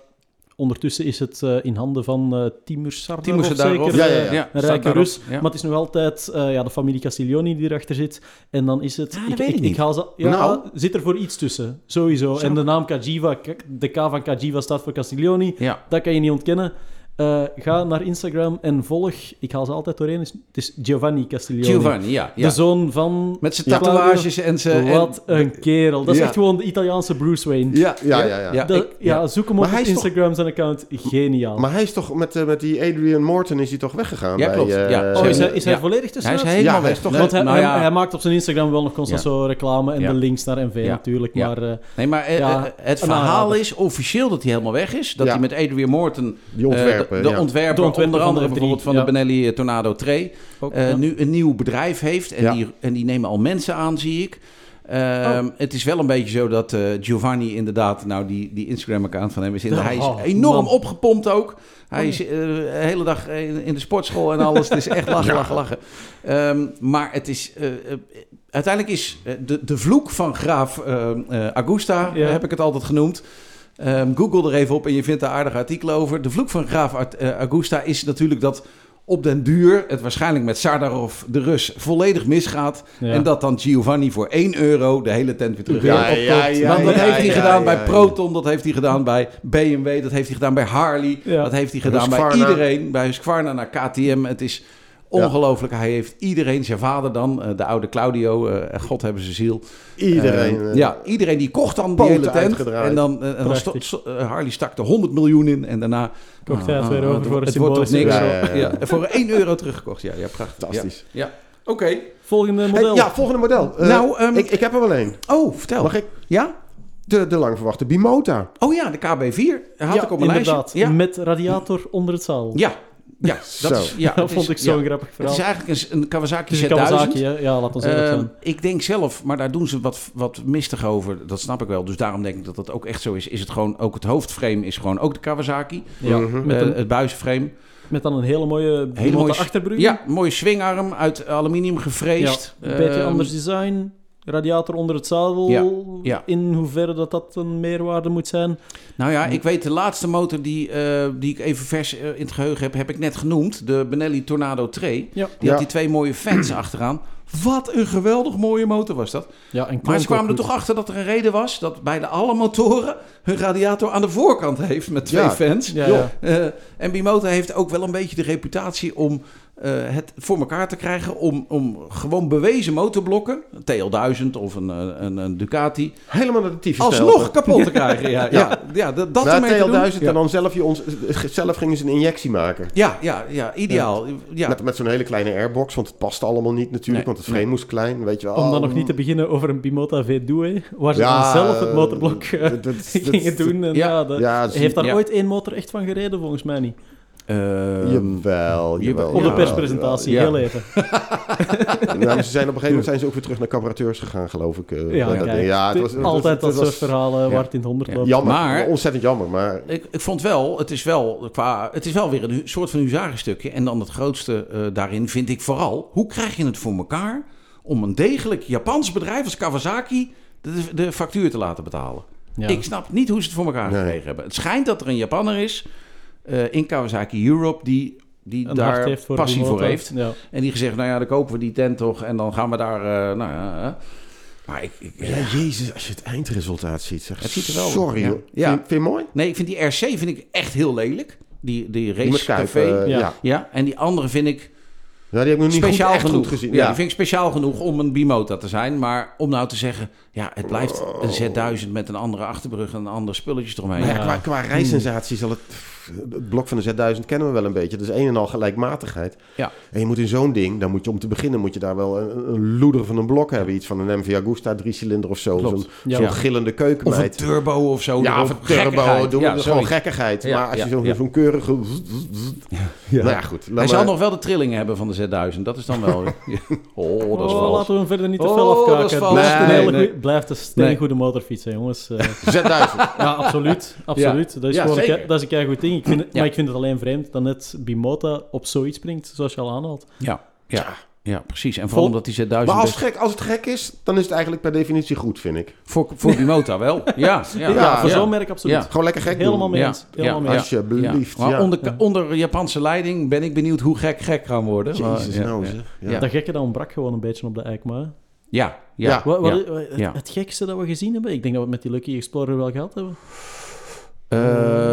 ondertussen is het eh, in handen van eh Timur Sadarov. zeker. Ja, ja, eh, ja. Een staat rijke. Rus. Ja. Maar het is nog altijd eh, ja, de familie Castiglioni die erachter zit. En dan is het... Ah, ik ik, niet. haal ze, Nou. zit er voor iets tussen. Sowieso. En de naam Cajiva, K- de K van Cajiva staat voor Castiglioni. Dat kan je niet ontkennen. Eh, ga naar Instagram en volg, ik haal ze altijd doorheen, het is Giovanni Castiglioni. Giovanni, ja. ja. De zoon van... Met zijn tatoeages en zijn... Wat een kerel. Dat is Ja. echt gewoon de Italiaanse Bruce Wayne. Ja, Ja, ja, ja. Dat- ik- ja, zoek hem op Maar toch- Instagram, zijn account. Geniaal. Maar hij is toch met, eh, met die Adrian Morton is hij toch weggegaan? Ja, bij, klopt. eh, Ja. oh, is hij, is hij Ja. volledig Hij is helemaal Ja, hij weg. is toch- Want hij, nou hij, ja, hij maakt op zijn Instagram wel nog constant Ja. zo reclame en Ja. de links naar MV Ja. natuurlijk. Ja. Maar eh, Nee, maar Ja, het verhaal is officieel dat hij helemaal weg is. Dat hij met Adrian Morton, Die ontwerpen. de, ja. ontwerper, De ontwerper onder andere de F3, bijvoorbeeld van ja. de Benelli eh, Tornado 2, ook, eh, ja. nu een nieuw bedrijf heeft. En, Ja. die, en die nemen al mensen aan, zie ik. Ehm, Het is wel een beetje zo dat eh, Giovanni inderdaad, nou die, die Instagram-account van hem is, in, Oh, hij is enorm man. opgepompt ook. Hij Oh, is eh, de hele dag in, in de sportschool en alles. Het is echt lachen, lachen, lachen. Ehm, maar het is, uiteindelijk is de, de vloek van graaf Augusta, Ja. heb ik het altijd genoemd. Ehm, Google er even op en je vindt daar aardige artikelen over. De vloek van graaf eh, Augusta is natuurlijk dat op den duur het waarschijnlijk met Sardarov, de Rus, volledig misgaat. Ja. En dat dan Giovanni voor 1 euro de hele tent weer terug Ja, opkoopt. ja, ja, Want dat ja, heeft hij ja, gedaan ja, bij ja. Proton, dat heeft hij gedaan bij BMW, dat heeft hij gedaan bij Harley. Ja. Dat heeft hij gedaan bij iedereen. Bij Husqvarna naar KTM. Het is ongelooflijk. Hij heeft iedereen, zijn vader dan, eh, de oude Claudio, eh, God hebben ze ziel. Iedereen. Eh, ja, iedereen die kocht dan die hele tent. En dan, en dan Prachtig. sto- sto- Harley stak er 100 miljoen in. En daarna... Kocht hij het Ah, weer ah, over het voor een Het wordt toch niks. euro. Ja, Ja, ja, ja. voor 1 euro teruggekocht. Ja, ja prachtig. Fantastisch. Ja. Oké. Volgende Hey, model. ja, volgende model. Nou, ehm, ik, ik heb er wel één. Oh, vertel. Mag ik? Ja? De, de lang verwachte Bimota. Oh ja, de KB4. Had ja, ik op mijn inderdaad. lijstje. Ja. Met radiator onder het zaal. Ja. Ja, dat, Zo. is, ja, dat het vond ik zo'n ja. grappig Het verhaal. is eigenlijk een, een Kawasaki Het is een Z1000. Kawasaki, hè? Ja, laat ons Ehm, ik denk zelf, maar daar doen ze wat, wat mistig over. Dat snap ik wel. Dus daarom denk ik dat dat ook echt zo is. Is het gewoon, ook het hoofdframe is gewoon ook de Kawasaki. Ja, Mhm. met, Eh, een, het buizenframe. met dan een hele mooie, hele mooie achterbrug. Ja, mooie swingarm uit aluminium gefreesd. Een beetje Ehm, anders design. Radiator onder het zadel. Ja, ja. In hoeverre dat dat een meerwaarde moet zijn. Nou ja, ik weet de laatste motor die, eh, die ik even vers eh, in het geheugen heb, heb ik net genoemd. De Benelli Tornado 2. Ja. Die Ja. had die twee mooie fans achteraan. Wat een geweldig mooie motor was dat. Ja, en Maar ze kwamen er toch achter dat er een reden was dat beide alle motoren hun radiator aan de voorkant heeft met twee Ja. fans. Ja, ja. Eh, en Bimoto heeft ook wel een beetje de reputatie om eh, het voor elkaar te krijgen. Om, om gewoon bewezen motorblokken, een TL1000 of een, eh, een, een Ducati, Helemaal naar de tyfus alsnog kapot te krijgen. Ja, ja. ja, dat, dat Na ermee te doen. TL1000 Ja. en dan zelf, je ons, zelf gingen ze een injectie maken. Ja, ja, ja, ideaal. Ja. Met, met zo'n hele kleine airbox, want het paste allemaal niet natuurlijk, Nee, want het frame nee. moest klein, weet je wel. Om dan nog niet te beginnen over een Bimota V2, waar ze Ja, dan zelf het eh, motorblok dat- dat- gingen dat- doen. En ja. ja, dat- heeft daar ja. ooit één motor echt van gereden, volgens mij niet. Ehm, Jawel, jawel. Op de perspresentatie, ja. heel even. Nou, ze zijn op een gegeven moment zijn ze ook weer terug naar cabareteurs gegaan, geloof ik. eh, Ja, bij dat kijk, ding. ja het het- was, het altijd was- dat soort verhalen ja. waar het in het honderd loopt. Jammer, Maar- ontzettend jammer, maar Ik, ik vond wel, het is wel, qua, het is wel weer een soort van huzarenstukje. En dan het grootste eh, daarin vind ik vooral, hoe krijg je het voor elkaar om een degelijk Japans bedrijf als Kawasaki de, de factuur te laten betalen? Ja. Ik snap niet hoe ze het voor elkaar Nee. gekregen hebben. Het schijnt dat er een Japanner is eh, in Kawasaki Europe die, die Een daar heeft voor passie voor heeft. Ja. En die gezegd, nou ja, dan kopen we die tent toch en dan gaan we daar... eh, nou ja, eh. maar ik, ik, Ja, jezus, als je het eindresultaat ziet. Zeg. Het ziet er wel- Sorry, ja. Vind, vind je mooi? Nee, ik vind die RC vind ik echt heel lelijk. Die, die racecafé. Ja. ja. ja, en die andere vind ik Ja, die heb ik nog niet speciaal goed, echt genoeg. goed gezien. Ja, Ja, die vind ik speciaal genoeg om een bimota te zijn. Maar om nou te zeggen, ja, het blijft een Z1000 met een andere achterbrug en een ander spulletjes eromheen. Ja, Ja. qua, qua rijsensatie zal het... Het blok van de Z1000 kennen we wel een beetje. Dat is een en al gelijkmatigheid. Ja. En je moet in zo'n ding, dan moet je om te beginnen... moet je daar wel een, een loeder van een blok hebben. Iets van een MV Agusta, drie cilinder of zo. Klopt. Zo'n Ja. zo'n gillende Of keukenmeid. een turbo of zo. Ja, of een turbo, doen we Ja, gewoon gekkigheid. Ja, maar als je zo'n ja. zo'n keurige... Nou ja, goed. Hij zal nog wel de trillingen hebben van de Z1000. Dat is dan wel... oh, dat is Oh, vals. laten we hem verder niet te Oh, veel dat is afkaken. Het vals. blijft, een Nee, hele nee. goeie- blijft een steengoede motorfiets, hè, jongens. Eh, Z1000. ja, absoluut. absoluut. Dat is Ja, gewoon dat is een keigoed ding. Ik vind het, Ja. Maar ik vind het alleen vreemd dat net Bimota op zoiets springt, zoals je al aanhaalt. Ja, ja, ja, precies. En Vol- vooral omdat die Z1000... Maar als het, gek, als het gek is, dan is het eigenlijk per definitie goed, vind ik. Voor, voor Bimota wel. Ja, ja. Ja, Ja, voor ja. zo'n merk absoluut. Ja. Gewoon lekker gek Helemaal doen. mee Ja, eens. Helemaal mee. Alsjeblieft. Maar ja. onder, onder Japanse leiding ben ik benieuwd hoe gek gek gaan worden. Maar- Jezus, ja, nou zeg. Ja. Ja. Dat gekke dat ontbrak gewoon een beetje op de Eikma. hè. Ja, ja. Ja. Wat, wat, het, gekste dat we gezien hebben, ik denk dat we het met die Lucky Explorer wel gehad hebben. Eh,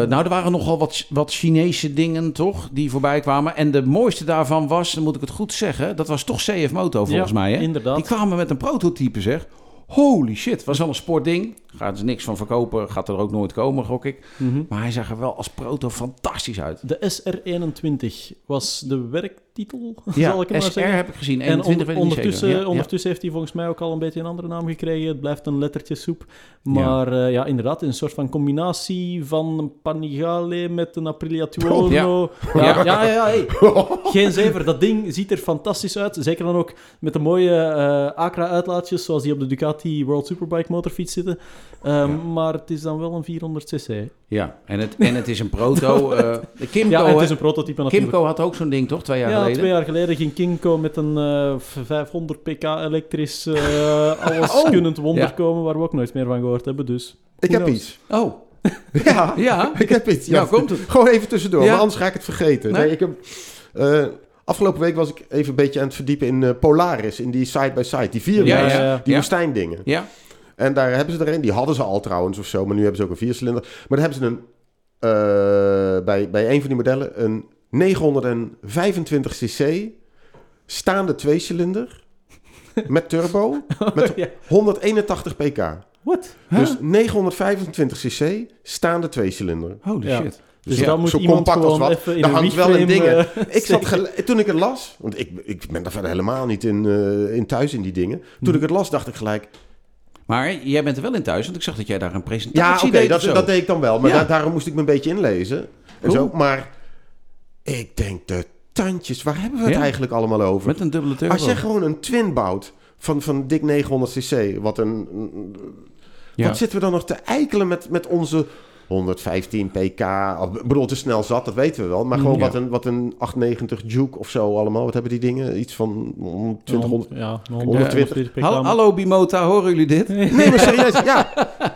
nou, er waren nogal wat, wat Chinese dingen, toch? Die voorbij kwamen. En de mooiste daarvan was, dan moet ik het goed zeggen... dat was toch CF Moto, volgens Ja, mij, hè? Inderdaad. Die kwamen met een prototype, zeg. Holy shit, was wel een sportding. Gaat er niks van verkopen, gaat er ook nooit komen, gok ik. Mhm. Maar hij zag er wel als proto fantastisch uit. De SR21 was de werktitel, Ja, zal ik het maar SR zeggen. heb ik gezien. En 21 on- weet ik niet ondertussen. Ja, ondertussen heeft hij volgens mij ook al een beetje een andere naam gekregen. Het blijft een lettertje soep. Maar ja, ja inderdaad, een soort van combinatie van een Panigale met een Aprilia Tuono. Ja. Ja, Ja. hey. Geen zever. Dat ding ziet er fantastisch uit. Zeker dan ook met de mooie eh Acra-uitlaatjes, zoals die op de Ducati World Superbike motorfiets zitten. Ehm, Maar het is dan wel een 400cc. Ja, en het, en het is een proto. eh, de Kimco, Ja, het is een prototype natuurlijk. Kimco had ook zo'n ding, toch? Twee jaar ja, geleden. twee jaar geleden ging Kimco met een eh, 500 pk elektrisch eh alles Oh, kunnend wonder ja. komen, waar we ook nooit meer van gehoord hebben. Dus Ik heb knows? iets. Oh, Ja, ja. ik heb iets. Nou, komt het. Gewoon even tussendoor, Ja. maar anders ga ik het vergeten. Nee. Nee, ik heb, eh, afgelopen week was ik even een beetje aan het verdiepen in Polaris, in die side-by-side, die vier Ja, ja, die ja. Ja. woestijndingen. Ja, En daar hebben ze er een, die hadden ze al trouwens of zo, maar nu hebben ze ook een viercilinder. Maar dan hebben ze een, eh, bij, bij een van die modellen een 925 cc staande tweecilinder met turbo met Ja. 181 pk. What? Dus 925 cc staande tweecilinder. holy Ja. shit. Dus Ja, dat moet zo iemand compact als wat. even in Daar hangt wel een WeFrame, ding, eh, Ik zat toen ik het las, want ik, ik ben daar verder helemaal niet in, eh, in thuis in die dingen. Toen Mhm. ik het las, dacht ik gelijk... Maar jij bent er wel in thuis, want ik zag dat jij daar een Ja, presentatie oké, deed dat, of zo. dat deed ik dan wel. Maar Ja. da- daarom moest ik me een beetje inlezen. En zo. Maar ik denk, de tandjes, waar hebben we het Ja. eigenlijk allemaal over? Met een dubbele turbo. Als je gewoon een twin bouwt van, van dik 900 cc, wat een... Ja. Wat zitten we dan nog te eikelen met, met onze 115 pk? Of, Ik bedoel, is snel zat, dat weten we wel. Maar gewoon Ja. wat, een, wat een 890 Juke of zo allemaal. Wat hebben die dingen? Iets van 120, 100... Ja, 120. pk. Hallo, hallo Bimota, horen jullie dit? Nee, maar serieus, ja.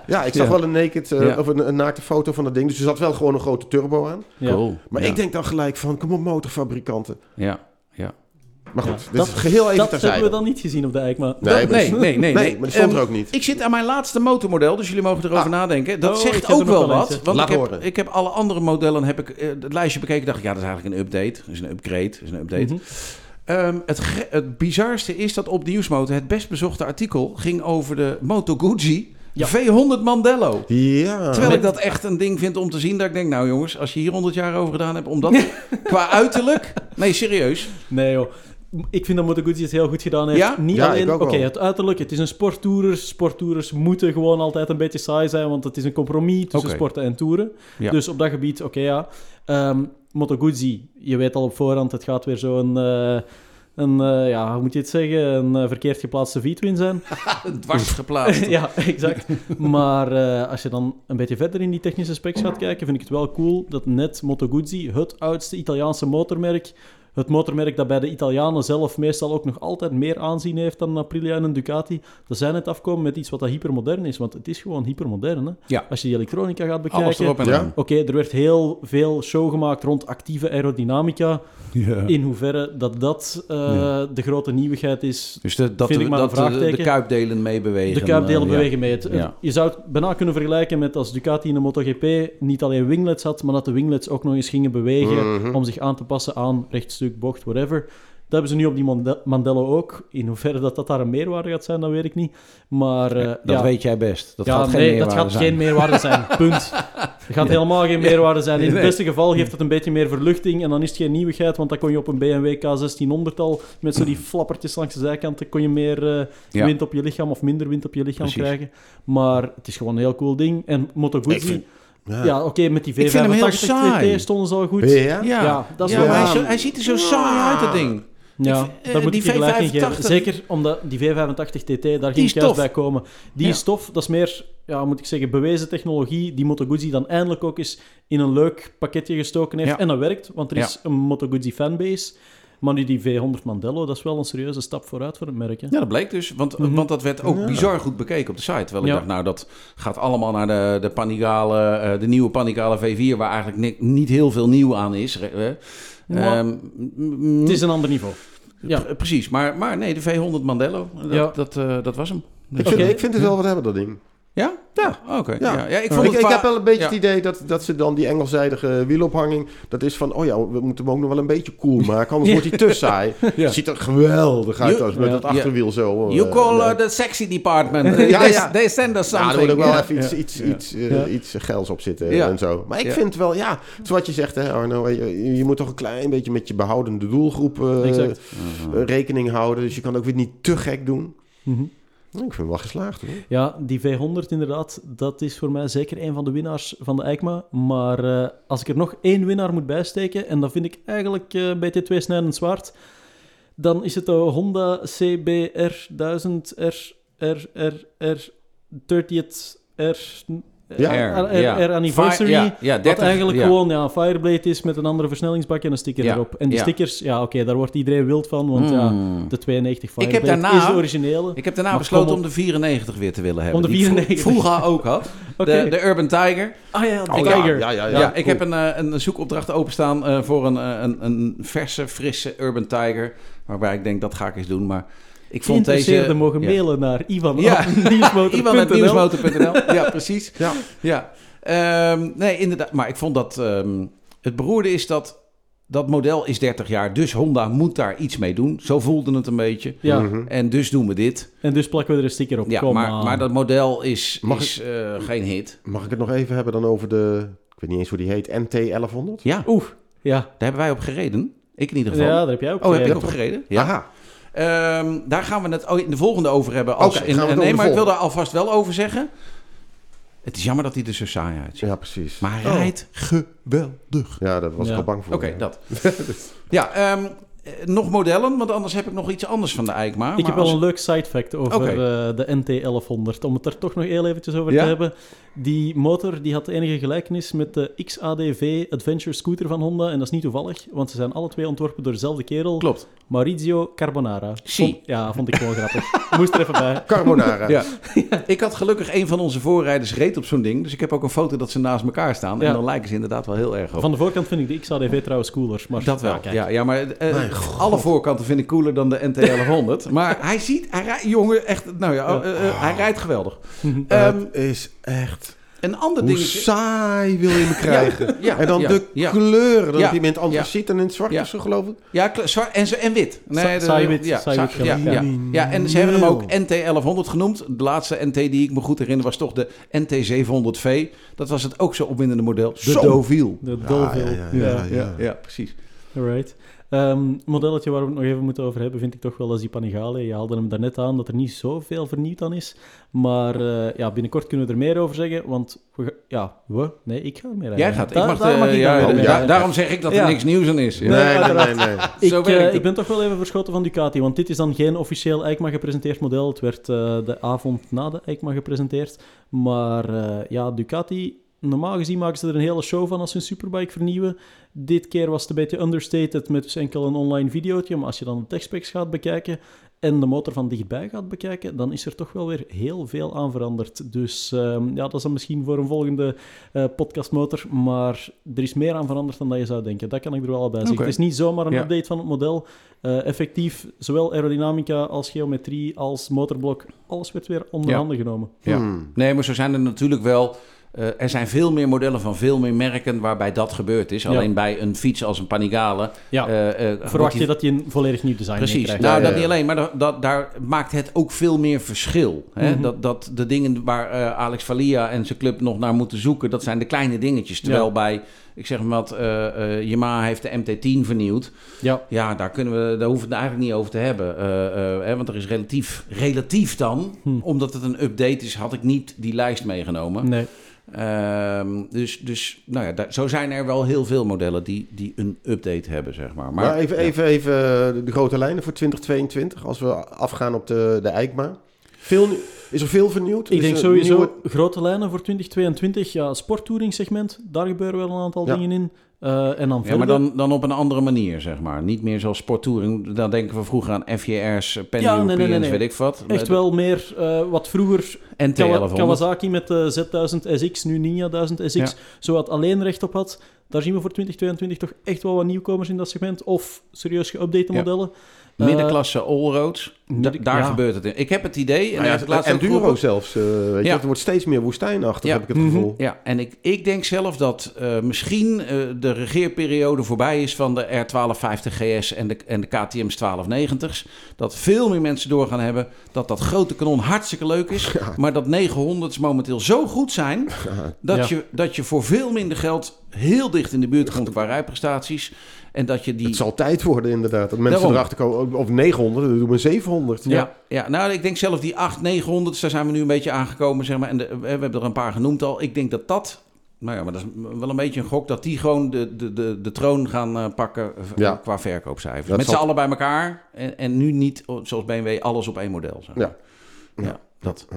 Ja, ik zag Ja. wel een naked, eh, Ja. of een, een naakte foto van dat ding. Dus er zat wel gewoon een grote turbo aan. Ja. Cool. Maar ja. ik denk dan gelijk van, kom op motorfabrikanten. Ja, ja. Maar goed, Ja. dit Dat- is geheel even Dat terzijde. hebben we dan niet gezien op de Eikma. Nee, Dat- maar- nee, nee, nee, Nee, nee. maar die stond er Ehm, ook niet. Ik zit aan mijn laatste motormodel, dus jullie mogen erover Ah. nadenken. Dat Oh, zegt er ook wel wat. Want Laat ik heb, horen. ik heb alle andere modellen, heb ik eh, het lijstje bekeken. dacht ik, ja, dat is eigenlijk een update. Dat is een upgrade, dat is een update. Mhm. Ehm, het, het bizarste is dat op Nieuwsmotor het best bezochte artikel ging over de Moto Guzzi Ja. V100 Mandello. Ja. Terwijl ik dat echt een ding vind om te zien. Dat ik denk, nou jongens, als je hier 100 jaar over gedaan hebt om dat qua uiterlijk... Nee, serieus. Nee joh. Ik vind dat Moto Guzzi het heel goed gedaan heeft. Ja? Niet Ja, alleen, oké, het uiterlijk. Het is een sporttourers. Sporttourers moeten gewoon altijd een beetje saai zijn, want het is een compromis tussen sporten en toeren. Ja. Dus op dat gebied, oké ja. Ehm Moto Guzzi, je weet al op voorhand, het gaat weer zo'n... eh een, eh, ja, hoe moet je het zeggen? Een eh, verkeerd geplaatste V-twin zijn. Dwars geplaatst. ja, exact. Maar eh, als je dan een beetje verder in die technische specs gaat kijken, vind ik het wel cool dat net Moto Guzzi, het oudste Italiaanse motormerk, het motormerk dat bij de Italianen zelf meestal ook nog altijd meer aanzien heeft dan een Aprilia en een Ducati, dat zij net afkomen met iets wat dat hypermodern is. Want het is gewoon hypermodern. Hè? Ja. Als je die elektronica gaat Alles bekijken... Oké, er werd heel veel show gemaakt rond actieve aerodynamica. Ja. In hoeverre dat dat eh, Ja. de grote nieuwigheid is, Dus de, dat, Vind de, ik maar een dat de, de vraagteken. kuipdelen meebewegen. de kuipdelen ja. bewegen mee. Het- Ja. Je zou het bijna kunnen vergelijken met als Ducati in de MotoGP niet alleen winglets had, maar dat de winglets ook nog eens gingen bewegen Mhm. om zich aan te passen aan bocht, whatever. Dat hebben ze nu op die Mande- Mandello ook. In hoeverre dat, dat daar een meerwaarde gaat zijn, dat weet ik niet. Maar eh, Dat ja, weet jij best. Dat ja, gaat geen nee, meerwaarde dat gaat zijn. geen meerwaarde zijn. Punt. Er gaat helemaal geen meerwaarde zijn. In het beste geval geeft het een beetje meer verluchting en dan is het geen nieuwigheid, want dan kon je op een BMW K1600 al met zo die flappertjes langs de zijkanten kon je meer eh, wind op je lichaam of minder wind op je lichaam Precies. krijgen. Maar het is gewoon een heel cool ding. En Moto Guzzi, ja, Ja. oké, met die Ik vind hem heel V85 saai. TT stonden ze al goed. Ja? Ja, Ja, dat is ja, wel- maar hij, is zo- hij ziet er zo saai uit, dat ding. Ja, Ik vind, daar eh, moet die ik vergelijking V85 geven. Zeker omdat die V85 TT, daar is ging juist tof. bij komen. Die Ja. stof, dat is meer, ja, moet ik zeggen, bewezen technologie die Moto Guzzi dan eindelijk ook eens in een leuk pakketje gestoken heeft. Ja. En dat werkt, want er Ja. is een Moto Guzzi fanbase. Maar nu die V100 Mandello, dat is wel een serieuze stap vooruit voor het merk. Hè? Ja, dat bleek dus. Want, Mhm. want dat werd ook Ja. bizar goed bekeken op de site. Terwijl ik Ja. dacht, nou, dat gaat allemaal naar de, de Panigale, eh, de nieuwe Panigale V4, waar eigenlijk ni- niet heel veel nieuw aan is. eh, Maar ehm, het is een ander niveau. Ja. Pre- Precies, maar, maar nee, de V100 Mandello, dat, Ja. dat, eh, dat was hem. Ik, vind, ik vind het wel wat hebben, dat ding. Ja? Ja. Oké. Ja. Ja. Ja, ik Ik, vond ik, het heb wel een beetje ja. het idee dat, dat ze dan die engelzijdige wielophanging... Dat is van, oh ja, we moeten hem ook nog wel een beetje cool maken. Anders Ja. wordt hij te saai. Ja. Ziet er geweldig uit als met Ja. het achterwiel zo. You eh, call uh, the sexy department. Ja, they, ja. they send us Ja, something. er moet ook wel Ja. even iets, Ja. iets, Ja. iets, eh, Ja. iets gels op zitten Ja. en zo. Maar ik Ja. vind wel, ja, het is wat je zegt, hè, Arno. Je, je moet toch een klein beetje met je behoudende doelgroep eh, eh, rekening houden. Dus je kan ook weer niet te gek doen. Mhm. Ik vind hem wel geslaagd hoor. Ja, die V100 inderdaad, dat is voor mij zeker een van de winnaars van de EICMA. Maar eh, als ik er nog één winnaar moet bijsteken, en dat vind ik eigenlijk eh, bij T2 snijdend zwaard, dan is het de Honda CBR 1000 R, R, R, R 30th R... Ja. R, R, ja. R anniversary. Wat 30, eigenlijk gewoon ja, Fireblade is met een andere versnellingsbak en een sticker erop. En die stickers, ja oké, daar wordt iedereen wild van, want ja, Mm. de 92 heb Fireblade daarna- is de originele. Ik heb daarna besloten om de 94 weer te willen hebben. Om de die ik vro- 94. vroeger ook had. De, de Urban Tiger. Ah ja, de Oh, Tiger. Ja, ja, ja. Cool. ik heb een, eh, een zoekopdracht openstaan eh, voor een, eh, een, een verse, frisse Urban Tiger. Waarbij ik denk, dat ga ik eens doen. Maar ik vond deze... Mogen ja. mailen naar Ivan. Ja. Ivan.nieuwsmotor.nl Ja, precies. Ja. Ja. Ehm, nee, inderdaad. Maar ik vond dat... ehm, het beroerde is dat... Dat model is 30 jaar, dus Honda moet daar iets mee doen. Zo voelde het een beetje. Ja, Mhm. En dus doen we dit. en dus plakken we er een sticker op. Ja, Kom maar, maar dat model is, Mag is eh, geen hit. Mag ik het nog even hebben dan over de... Ik weet niet eens hoe die heet. NT 1100? Ja, Oeh, ja. daar hebben wij op gereden. Ik in ieder geval. Ja, daar heb jij ook oh, heb gereden. op gereden? Ja. Aha. Ehm, daar gaan we het oh, in de volgende over hebben. Als Oké, in, gaan we het nee, maar ik wil daar alvast wel over zeggen. Het is jammer dat hij er zo saai uitziet. Ja, precies. Maar hij Oh. rijdt geweldig. Ja, daar was Ja. ik al bang voor. Oké, dat. ja, ehm, eh, nog modellen, want anders heb ik nog iets anders van de EICMA. Ik maar heb wel als- een leuk side fact over eh, de NT1100. Om het er toch nog heel eventjes over Ja? te hebben. Die motor die had enige gelijkenis met de XADV Adventure Scooter van Honda. En dat is niet toevallig, want ze zijn alle twee ontworpen door dezelfde kerel. Klopt. Maurizio Carbonara. Vond- ja, vond ik gewoon grappig. Moest er even bij. Carbonara. Ja. Ik had gelukkig een van onze voorrijders reed op zo'n ding. Dus ik heb ook een foto dat ze naast elkaar staan. Ja. En dan lijken ze inderdaad wel heel erg op. Van de voorkant vind ik de XADV trouwens cooler. Maar Dat wel. Ja, kijk. Ja, ja, maar eh, Mijn god. alle voorkanten vind ik cooler dan de NT1100. maar hij ziet, hij rijdt, jongen, echt, nou ja, Ja. eh, eh, hij rijdt geweldig. Ehm, is echt... een ander Hoe dingetje. saai wil je me krijgen? Ja, En dan ja, de ja. kleuren. Dan je hem in het antraciet en in het zwart Ja. of zo, geloof ik. Ja, zwart en, zo- en wit. Sa- de- saai wit, Ja, saai wit sa- ja, ja. ja. ja, en ze hebben hem ook Nul. NT1100 genoemd. De laatste NT die ik me goed herinner was toch de NT700V. Dat was het ook zo opwindende model. De Zo. Deauville. De Ja, ja, ja, ja, ja. Ja, precies. Alright. Ehm, het modelletje waar we het nog even moeten over hebben, vind ik toch wel als die Panigale. Je haalde hem daarnet aan dat er niet zoveel vernieuwd aan is. Maar eh, ja, binnenkort kunnen we er meer over zeggen. Want we, ja, we? Nee, ik ga er meer Jij gaat. Ik mag daar de- mag ik ja. Daarom zeg ik dat er Ja. niks nieuws aan is. Ja. Nee, nee, nee, nee. Ik, Zo eh, ik ben toch wel even verschoten van Ducati, want dit is dan geen officieel EICMA gepresenteerd model. Het werd eh, de avond na de EICMA gepresenteerd. Maar eh, ja, Ducati Normaal gezien maken ze er een hele show van als ze een Superbike vernieuwen. Dit keer was het een beetje understated met dus enkel een online videootje. Maar als je dan de techspecs gaat bekijken en de motor van dichtbij gaat bekijken, dan is er toch wel weer heel veel aan veranderd. Dus ehm, ja, dat is dan misschien voor een volgende eh, podcastmotor. Maar er is meer aan veranderd dan dat je zou denken. Dat kan ik er wel bij zeggen. Het is niet zomaar een Ja. update van het model. Eh, effectief, zowel aerodynamica als geometrie als motorblok, alles werd weer onder Ja. handen genomen. Ja. Hmm. Nee, maar zo zijn er natuurlijk wel. Eh, er zijn veel meer modellen van veel meer merken waarbij dat gebeurd is. Ja. Alleen bij een fiets als een Panigale. Ja. eh, eh, Verwacht die- je dat je een volledig nieuw design Precies. meekrijgt? Nou, Ja, ja, dat niet alleen, maar dat, dat, daar maakt het ook veel meer verschil. Hè? Mhm. dat, dat de dingen waar eh, Alex Valia en zijn club nog naar moeten zoeken, dat zijn de kleine dingetjes. Terwijl Ja. bij, ik zeg maar wat, eh eh, Yamaha heeft de MT-10 vernieuwd. Ja. Ja, daar, kunnen we, daar hoeven we het eigenlijk niet over te hebben. Eh, eh, hè, want er is relatief, relatief dan, Hm. omdat het een update is, had ik niet die lijst meegenomen. Nee. Ehm, dus, dus nou ja, daar- zo zijn er wel heel veel modellen die, die een update hebben, zeg maar. Maar, even, ja. even, even de, grote lijnen voor 2022, als we afgaan op de, de EICMA. Veel, is er veel vernieuwd? Ik Is denk sowieso nieuwe- grote lijnen voor 2022. Ja, sporttouring segment, daar gebeuren wel een aantal Ja. dingen in. Eh, en dan Ja, maar dan, dan op een andere manier, zeg maar. Niet meer zoals sporttouring. Dan denken we vroeger aan FJR's, Penny Ja, nee, nee, nee, nee. weet ik wat. Echt wel meer eh, wat vroeger En Kawa- T1100. Kawasaki met de Z1000 SX, nu Ninja 1000 SX, Ja. zo wat alleen recht op had. Daar zien we voor 2022 toch echt wel wat nieuwkomers in dat segment. Of serieus geüpdate Ja. Modellen. Middenklasse allroads. Da- daar ja. gebeurt het in. Ik heb het idee, en Nou ja, Enduro geroepen. zelfs, eh, weet je. Ja. Het wordt steeds meer woestijnachtig, Ja. heb ik het Mhm. gevoel. Ja, en ik, ik denk zelf dat eh, misschien eh, de regeerperiode voorbij is van de R1250 GS en de, en de KTM's 1290's. Dat veel meer mensen door gaan hebben dat dat grote kanon hartstikke leuk is. Maar dat 900's momenteel zo goed zijn dat, Ja. je, dat je voor veel minder geld heel dicht in de buurt komt qua rijprestaties. En dat je die... Het zal tijd worden inderdaad, dat mensen Daarom. erachter komen. Of 900, dan doen we 700. Ja, ja, nou, ik denk zelf die 8, 900, daar zijn we nu een beetje aangekomen, zeg maar. En de, we hebben er een paar genoemd al. Ik denk dat dat, nou ja, maar dat is wel een beetje een gok, dat die gewoon de, de, de, de troon gaan eh, pakken eh, Ja. qua verkoopcijfers. Dat Met zal- z'n allen bij elkaar. En, en nu niet, oh, zoals BMW, alles op één model. Zeg. Ja. ja, dat.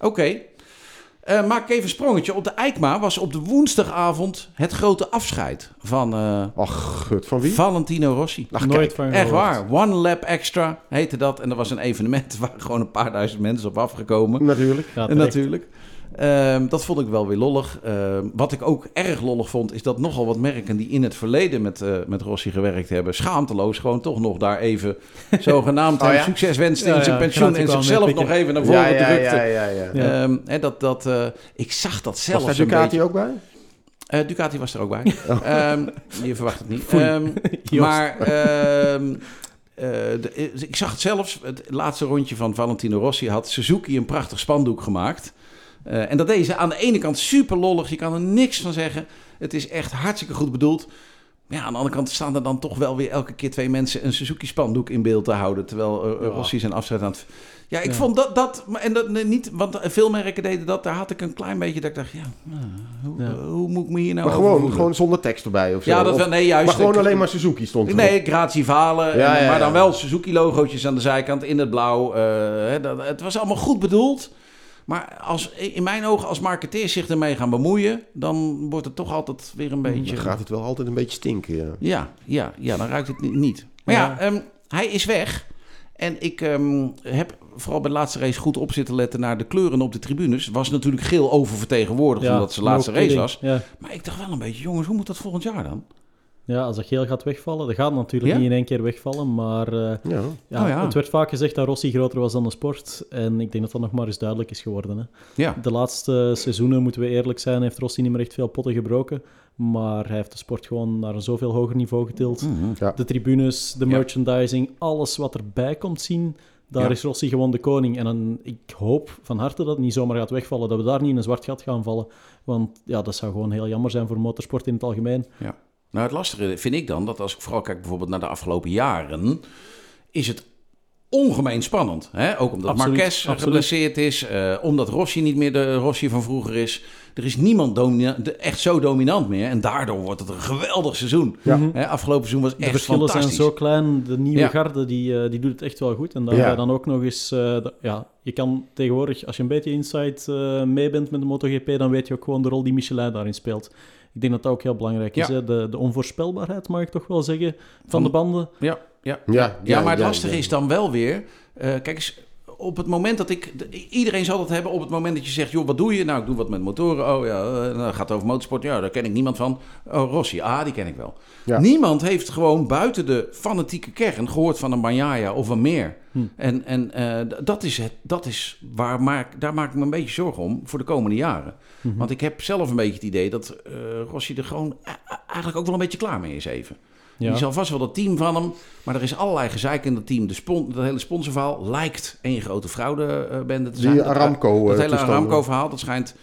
Oké. Eh, maak ik even een sprongetje. Op de EICMA was op de woensdagavond het grote afscheid van eh, Ach, gut, van wie? Valentino Rossi. Ach, Nooit kijk. van Echt waar. One Lap Extra heette dat. En dat was een evenement waar gewoon een paar duizend mensen op afgekomen. Natuurlijk. Ja, En terecht. natuurlijk. Ehm, dat vond ik wel weer lollig. Ehm, wat ik ook erg lollig vond, is dat nogal wat merken die in het verleden met, eh, met Rossi gewerkt hebben, schaamteloos gewoon toch nog daar even zogenaamd Oh ja? succes wensten Ja, in zijn ja, pensioen en zichzelf nog even naar voren drukte. hè, dat, dat, eh, ik zag dat Was zelfs een Ducati beetje. ook bij? Eh, Ducati was er ook bij. Oh. Je verwacht het niet. Maar de- ik zag het zelfs. Het laatste rondje van Valentino Rossi had Suzuki een prachtig spandoek gemaakt. Eh, en dat deed ze aan de ene kant super lollig. Je kan er niks van zeggen. Het is echt hartstikke goed bedoeld. Ja, aan de andere kant staan er dan toch wel weer elke keer twee mensen een Suzuki spandoek in beeld te houden. Terwijl eh, Ja. Rossi zijn afzet aan het... Ja, ik Ja. vond dat, dat... En dat nee, niet... Want veel merken deden dat. Daar had ik een klein beetje dat ik dacht... Ja, nou, hoe, Ja. eh, hoe moet ik me hier nou Maar gewoon, gewoon zonder tekst erbij of zo. Ja, dat wel... Nee, juist. maar gewoon ik- alleen maar Suzuki stond erop. Nee, grazie Valen. Maar dan wel Suzuki-logootjes aan de zijkant in het blauw. dat, het was allemaal goed bedoeld. Maar als, in mijn ogen, als marketeers zich ermee gaan bemoeien... dan wordt het toch altijd weer een beetje... Dan gaat het wel altijd een beetje stinken, ja. Ja, ja, ja, dan ruikt het ni- niet. Maar ja, Ja. ehm, hij is weg. En ik ehm, heb vooral bij de laatste race goed op zitten letten naar de kleuren op de tribunes. Was natuurlijk geel oververtegenwoordigd omdat het zijn laatste race was. Ja. Maar ik dacht wel een beetje, jongens, hoe moet dat volgend jaar dan? Ja, als dat geel gaat wegvallen, dat gaat natuurlijk Ja? niet in één keer wegvallen, maar eh, Ja. ja, Oh ja. het werd vaak gezegd dat Rossi groter was dan de sport. En ik denk dat dat nog maar eens duidelijk is geworden. Hè. Ja, De laatste seizoenen, moeten we eerlijk zijn, heeft Rossi niet meer echt veel potten gebroken. Maar hij heeft de sport gewoon naar een zoveel hoger niveau getild. Mhm. Ja. De tribunes, de Ja. merchandising, alles wat erbij komt zien, daar Ja. is Rossi gewoon de koning. En dan, ik hoop van harte dat het niet zomaar gaat wegvallen, dat we daar niet in een zwart gat gaan vallen. Want ja, dat zou gewoon heel jammer zijn voor motorsport in het algemeen. Nou, het lastige vind ik dan dat als ik vooral kijk bijvoorbeeld naar de afgelopen jaren, is het ongemeen spannend. Hè? Ook omdat Absoluut, Marquez absoluut. geblesseerd is. eh, omdat Rossi niet meer de Rossi van vroeger is. Er is niemand de- echt zo dominant meer. En daardoor wordt het een geweldig seizoen. Ja. Hè, afgelopen seizoen was De echt verschillen zijn fantastisch. zo klein. De nieuwe Ja. garde die, eh, die doet het echt wel goed. En daarbij Ja. dan ook nog eens... eh, de- ja, je kan tegenwoordig, als je een beetje inside eh, mee bent met de MotoGP, dan weet je ook gewoon de rol die Michelin daarin speelt. Ik denk dat dat ook heel belangrijk is. Ja. Hè? De, de onvoorspelbaarheid, mag ik toch wel zeggen, van, Van- de banden. Ja, ja. Ja, Ja, maar het ja, lastige ja. is dan wel weer... eh, kijk eens, op het moment dat ik... de- iedereen zal dat hebben op het moment dat je zegt... joh, wat doe je? Nou, ik doe wat met motoren. Oh ja, eh, dan gaat het over motorsport. Ja, daar ken ik niemand van. Oh, Rossi. Ah, die ken ik wel. Ja. Niemand heeft gewoon buiten de fanatieke kern... gehoord van een Banjaya of een Meer. Hm. En, en eh, dat is, het, dat is waar maak, daar maak ik me een beetje zorgen om... voor de komende jaren. Mhm. Want ik heb zelf een beetje het idee... dat eh, Rossi er gewoon eigenlijk ook wel een beetje klaar mee is even. Ja. Die zal vast wel dat team van hem. Maar er is allerlei gezeik in dat team. De spon, dat hele sponsorverhaal lijkt één grote fraudebende te zijn. Die Aramco. Dat eh, hele. Aramco-verhaal, dat schijnt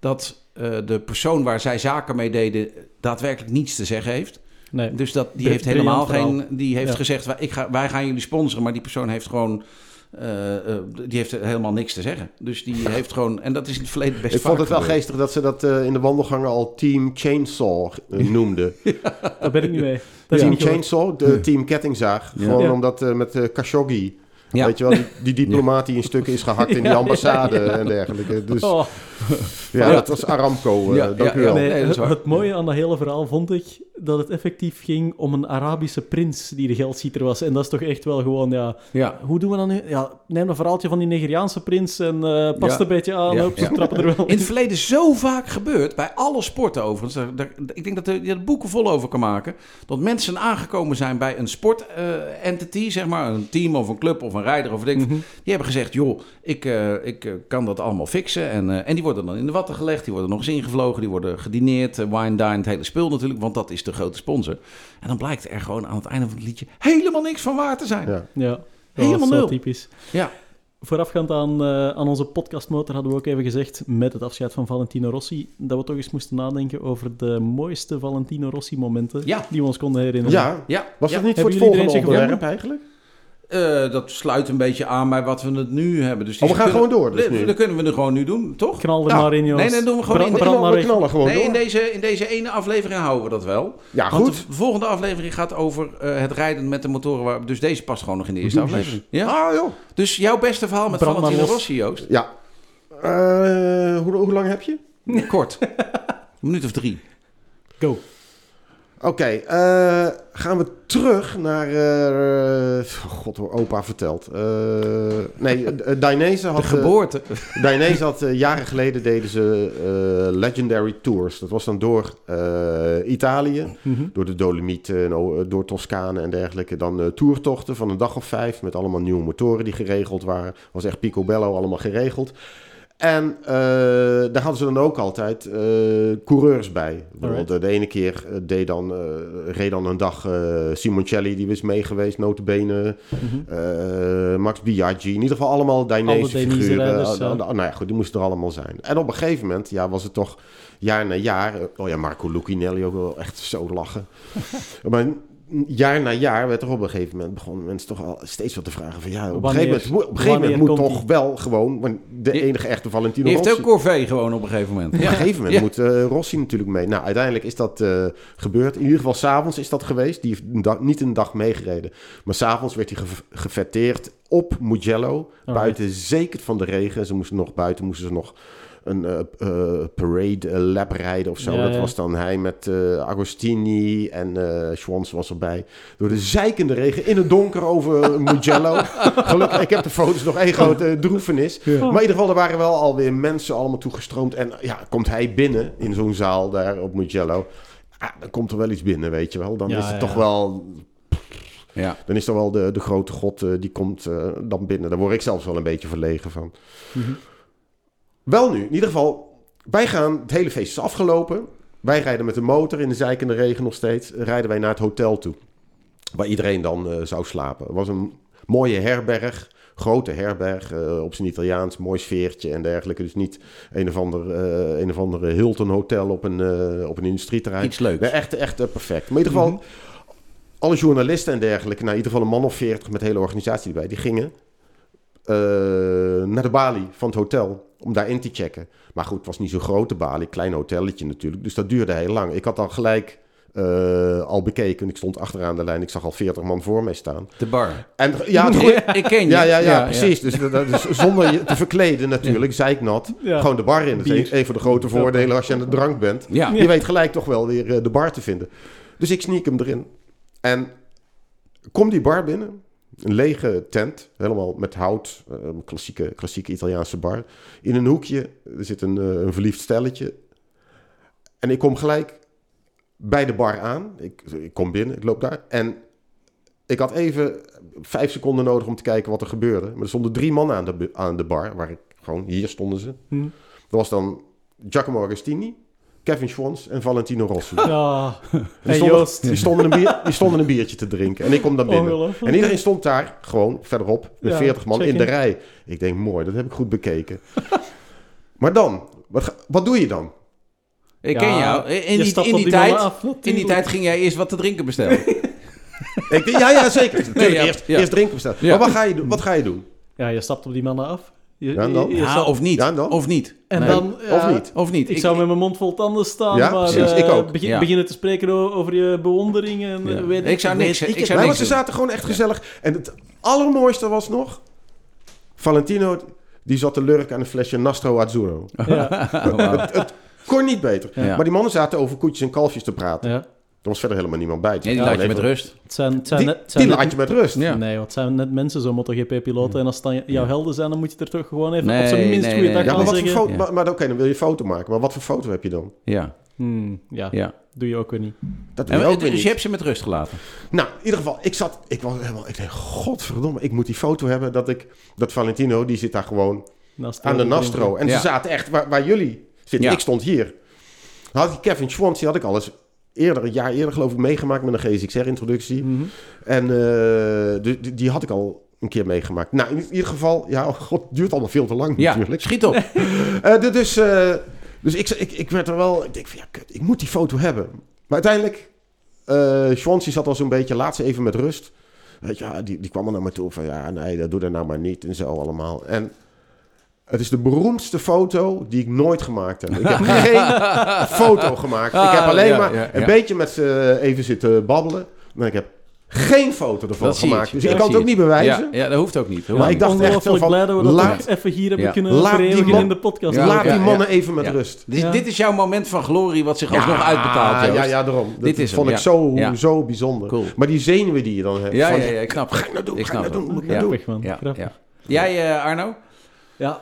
dat eh, de persoon waar zij zaken mee deden... daadwerkelijk niets te zeggen heeft. nee. Dus dat, die Bri- heeft helemaal geen... Die heeft Ja. gezegd, wij, ik ga, wij gaan jullie sponsoren. Maar die persoon heeft gewoon... eh, eh, die heeft helemaal niks te zeggen. Dus die heeft gewoon... En dat is in het verleden best Ik vond het wel gebeurd. geestig dat ze dat eh, in de wandelgangen al Team Chainsaw noemden. Daar ben ik niet mee. Dat is team. Chainsaw, de Team Kettingzaag. Ja. Gewoon Ja. omdat eh, met eh Khashoggi, Ja. weet je wel, die, die diplomaat die in stukken is gehakt in die Ja, ambassade ja, ja. en dergelijke. Dus Oh, ja, dat was Aramco, eh, Ja, dank ja, u wel. nee, nee, het, waar. het mooie aan dat hele verhaal vond ik dat het effectief ging om een Arabische prins die de geldschieter was. En dat is toch echt wel gewoon, ja... Ja. Hoe doen we dat nu? Ja, neem een verhaaltje van die Nigeriaanse prins en eh pas Ja. een beetje aan. Ja, ze ja. trappen er wel In het verleden zo vaak gebeurd, bij alle sporten overigens. Daar- daar- ik denk dat je er boeken vol over kan maken. Dat mensen aangekomen zijn bij een sportentity, zeg maar, een team of een club of een rijder of ik. Mhm. Die hebben gezegd, joh, ik, eh, ik eh, kan dat allemaal fixen. En, eh, en die worden dan in de watten gelegd, die worden nog eens ingevlogen, die worden gedineerd, eh, wine, dine, het hele spul natuurlijk, want dat is de grote sponsor. En dan blijkt er gewoon aan het einde van het liedje helemaal niks van waar te zijn. Ja. Ja, dat Helemaal was zo nul. typisch. Ja. Voorafgaand aan, eh, aan onze podcastmotor hadden we ook even gezegd, met het afscheid van Valentino Rossi, dat we toch eens moesten nadenken over de mooiste Valentino Rossi-momenten Ja. die we ons konden herinneren. Ja, Ja, was ja. dat niet voor het jullie er volgende onderwerp eigenlijk? Eh, dat sluit een beetje aan bij wat we het nu hebben. Dus Oh, we gaan kunnen- gewoon door dus nu. Dat kunnen we nu gewoon nu doen, toch? Knal er Nou, maar in, jongens. Nee, nee, doen we gewoon Brand- in, brand we maar weg. knallen gewoon nee, door. in, deze, in deze ene aflevering houden we dat wel. Ja, Want goed. de volgende aflevering gaat over eh, het rijden met de motoren. Waar, dus deze past gewoon nog in de eerste aflevering. Ja? Ah, joh. Dus jouw beste verhaal met Valentino. Rossi, Joost? Ja. Eh, hoe, hoe lang heb je? Kort. Een minuut of drie. Go. Oké, eh, gaan we terug naar... eh, eh, God, hoor, opa verteld. Eh, nee, uh, Dainese had... De geboorte. Dainese had jaren geleden deden ze Legendary Tours. Dat was dan door Italië, Mhm. door de Dolomieten, door Toscane en dergelijke. Dan toertochten van een dag of vijf met allemaal nieuwe motoren die geregeld waren. Was echt picobello, allemaal geregeld. En eh, daar hadden ze dan ook altijd eh, coureurs bij. Bijvoorbeeld Alright. de ene keer eh, deed dan, eh, reed dan een dag eh, Simoncelli, die was mee geweest, notabene. Eh, Max Biaggi, in ieder geval allemaal Alle Dainese figuren. Ah, ah, nou ja, goed, die moesten er allemaal zijn. En op een gegeven moment ja, was het toch jaar na jaar... eh, Oh ja, Marco Lucinelli ook wel echt zo lachen. maar jaar na jaar werd er op een gegeven moment... begonnen mensen toch al steeds wat te vragen van... ja, op een gegeven moment, moet- op een gegeven moment wanneer moet komt toch die? wel gewoon... want de enige echte Valentino Die heeft Rossi... ook Corvée gewoon op een gegeven moment. Op een gegeven moment Ja. moet eh, Rossi natuurlijk mee. Nou, uiteindelijk is dat eh, gebeurd. In ieder geval s'avonds is dat geweest. Die heeft een dag- niet een dag meegereden. Maar s'avonds werd hij ge gefetteerd op Mugello. Buiten zeker van de regen. Ze moesten nog buiten moesten ze nog een eh, eh, parade eh, lap rijden of zo. Ja, dat ja. was dan hij met eh, Agostini en eh Schwans was erbij. Door de zeikende regen in het donker over Mugello. Gelukkig, ik heb de foto's nog één grote droefenis. Ja. Maar in ieder geval, er waren wel alweer mensen allemaal toegestroomd. En ja, komt hij binnen in zo'n zaal daar op Mugello. Ah, dan komt er wel iets binnen, weet je wel. Dan Ja, is het ja, toch wel... Ja. Dan is er wel de, de grote god, eh, die komt eh, dan binnen. Daar word ik zelfs wel een beetje verlegen van. Mhm. Wel nu, in ieder geval, wij gaan, het hele feest is afgelopen. Wij rijden met de motor in de zeikende regen nog steeds. Rijden wij naar het hotel toe. Waar iedereen dan eh, zou slapen. Het was een mooie herberg. Grote herberg, eh, op zijn Italiaans, mooi sfeertje en dergelijke. Dus niet een of ander, eh, een of andere Hilton hotel op een, op een industrieterrein. Iets leuks. Nee, echt, echt perfect. Maar in ieder geval, alle journalisten en dergelijke, nou, in ieder geval een man of veertig met de hele organisatie erbij, die gingen naar de balie van het hotel om daarin te checken. Maar goed, het was niet zo'n grote balie, klein hotelletje natuurlijk, dus dat duurde heel lang. Ik had dan gelijk eh, al bekeken, ik stond achteraan de lijn, ik zag al 40 man voor mij staan. De bar. En ja, het ik ken je. ja, ja, ja, precies. Dus, is zonder je te verkleden natuurlijk, zeiknat. Ja. Gewoon de bar in. Dat is een- een van de grote voordelen als je aan de drank bent. Ja. Je weet gelijk toch wel weer eh, de bar te vinden. Dus ik sneak hem erin. En kom die bar binnen. Een lege tent, helemaal met hout. eh, Een klassieke, klassieke Italiaanse bar. In een hoekje er zit een, eh, een verliefd stelletje. En ik kom gelijk bij de bar aan. Ik, ik kom binnen, ik loop daar. En ik had even vijf seconden nodig om te kijken wat er gebeurde. Maar er stonden drie mannen aan de, aan de bar. Waar ik gewoon, hier stonden ze. Hm. Dat was dan Giacomo Agostini, Kevin Schwans en Valentino Rossi. Ja. Die stonden, die, stonden een bier, die stonden een biertje te drinken. En ik kom dan binnen. En iedereen stond daar, gewoon verderop, met Ja, 40 man in de rij. Ik denk, mooi, dat heb ik goed bekeken. maar dan, wat, wat doe je dan? Ik Ja, ken jou. In die, in die, tijd, af, in die tijd ging jij eerst wat te drinken bestellen. Ik denk, ja, ja, zeker. Natuurlijk, ja, eerst, ja. eerst drinken bestellen. Ja. Maar wat ga, je, doen? wat ga je doen? Ja, je stapt op die mannen af. Je, dan? je- je Ja, of niet. Ja, en dan? Of niet. en Nee. dan, Of niet? Of niet. Ik, zou met mijn mond vol tanden staan, Ja, maar precies, eh, ik ook. begin- Ja. beginnen te spreken over je bewondering en Ja. weet Ik zou niks- ik het. zou Nee, maar niks ze zaten gewoon echt gezellig. En het allermooiste was nog... Valentino, die zat te lurken aan een flesje Nastro Azzurro. Ja, Oh, wauw. Kon niet beter. Ja. Maar die mannen zaten over koetjes en kalfjes te praten. Er was verder helemaal niemand bij. Nee, die laat je met rust. Het zijn, het zijn Die, net, het zijn die net- laat je met rust. Ja. Nee, want het zijn net mensen, zo'n MotoGP-piloten. En als het dan jouw helden zijn, dan moet je er toch gewoon even Nee, op zijn minst nee, goede nee, dag Ja, maar gaan wat voor zeggen. foto... Ja. Maar, maar oké, dan wil je een foto maken. Maar wat voor foto heb je dan? Ja, Hmm, ja, ja. doe je ook weer niet. Dat doe En, je ook weer dus niet. je hebt ze met rust gelaten. Nou, in ieder geval, ik zat... Ik was helemaal... Ik denk, godverdomme, ik moet die foto hebben dat ik... Dat Valentino, die zit daar gewoon Naast aan de Nastro. En Ja. ze zaten echt waar, waar jullie zitten. Ja. Ik stond hier. Dan had ik Kevin Schwantz, die had ik al eens eerder, een jaar eerder geloof ik, meegemaakt met een GSXR-introductie. Mhm. En eh, die, die- die had ik al een keer meegemaakt. Nou, in ieder geval, ja, oh god, duurt allemaal veel te lang Ja, natuurlijk. schiet op. Eh, du- dus eh, dus ik, ik, ik werd er wel, ik denk van ja, kut, ik moet die foto hebben. Maar uiteindelijk, die zat al zo'n beetje laatst even met rust. Weet je, ja, die, die kwam er naar me toe van ja, nee, dat doe dat nou maar niet en zo allemaal. En het is de beroemdste foto die ik nooit gemaakt heb. Ik heb geen foto gemaakt. ik heb Ah, alleen ja, maar ja, een ja. beetje met ze even zitten babbelen. Maar ik heb geen foto ervan Dat gemaakt. ik. Dus ik kan het ook niet bewijzen. ja, dat hoeft ook niet. Maar ik dacht echt zo van, blij dat we dat laat- even hier hebben Ja. kunnen man- in de podcast. Ja, Laat ja, die ja. mannen even met Ja. rust. Dit, Ja. dit is jouw moment van glorie wat zich alsnog uitbetaalt, ja, Joost. ja, daarom. Dat Dit is hem, vond ik ja. zo, Ja. zo bijzonder. Cool. Maar die zenuwen die je dan hebt. Ja, ja, ja, ik snap ga het. ik nou doen? Ga ik snap nou doen? moet ik nou doen? Jij, eh, Arno? Ja,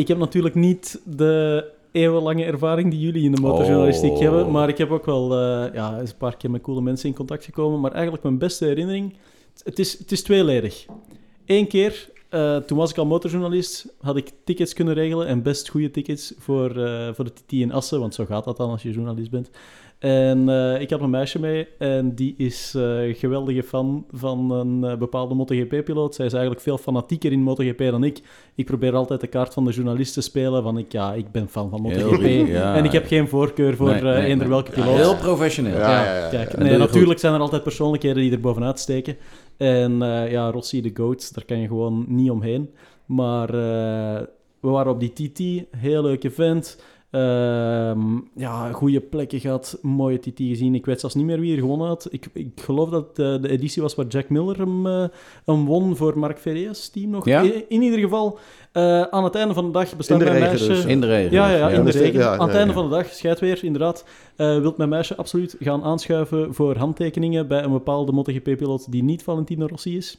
ik heb natuurlijk niet de eeuwenlange ervaring die jullie in de motorjournalistiek Oh. hebben, maar ik heb ook wel eh, ja, eens een paar keer met coole mensen in contact gekomen. Maar eigenlijk mijn beste herinnering, het is, het is tweeledig. Eén keer, eh, toen was ik al motorjournalist, had ik tickets kunnen regelen en best goede tickets voor, eh, voor de TT in Assen, want zo gaat dat dan als je journalist bent. En eh, ik had een meisje mee en die is eh geweldige fan van een eh, bepaalde MotoGP-piloot. Zij is eigenlijk veel fanatieker in MotoGP dan ik. Ik probeer altijd de kaart van de journalist te spelen, van ik, ja, ik ben fan van MotoGP. ja. en ik heb geen voorkeur voor Nee, eh, nee, eender nee. welke Ja, piloot. heel professioneel. Ja, Ja, ja, ja, kijk, nee, natuurlijk zijn er altijd persoonlijkheden die er bovenuit steken. En eh, ja, Rossi de Goat, daar kan je gewoon niet omheen. Maar eh, we waren op die TT, heel leuk event. Ehm, ja, goede plekken gehad, mooie TT gezien. Ik weet zelfs niet meer wie er gewonnen had. Ik, ik geloof dat het eh, de editie was waar Jack Miller hem, eh, hem won voor Mark Ferrea's team nog. Ja? In, in ieder geval, eh, aan het einde van de dag bestaat In de mijn regen meisje... dus. In de regen. Ja, ja, ja, in de dus de- regen. ja, Aan het ja, einde ja. van de dag, scheidweer, inderdaad, eh wilt mijn meisje absoluut gaan aanschuiven voor handtekeningen bij een bepaalde MotoGP-piloot die niet Valentino Rossi is.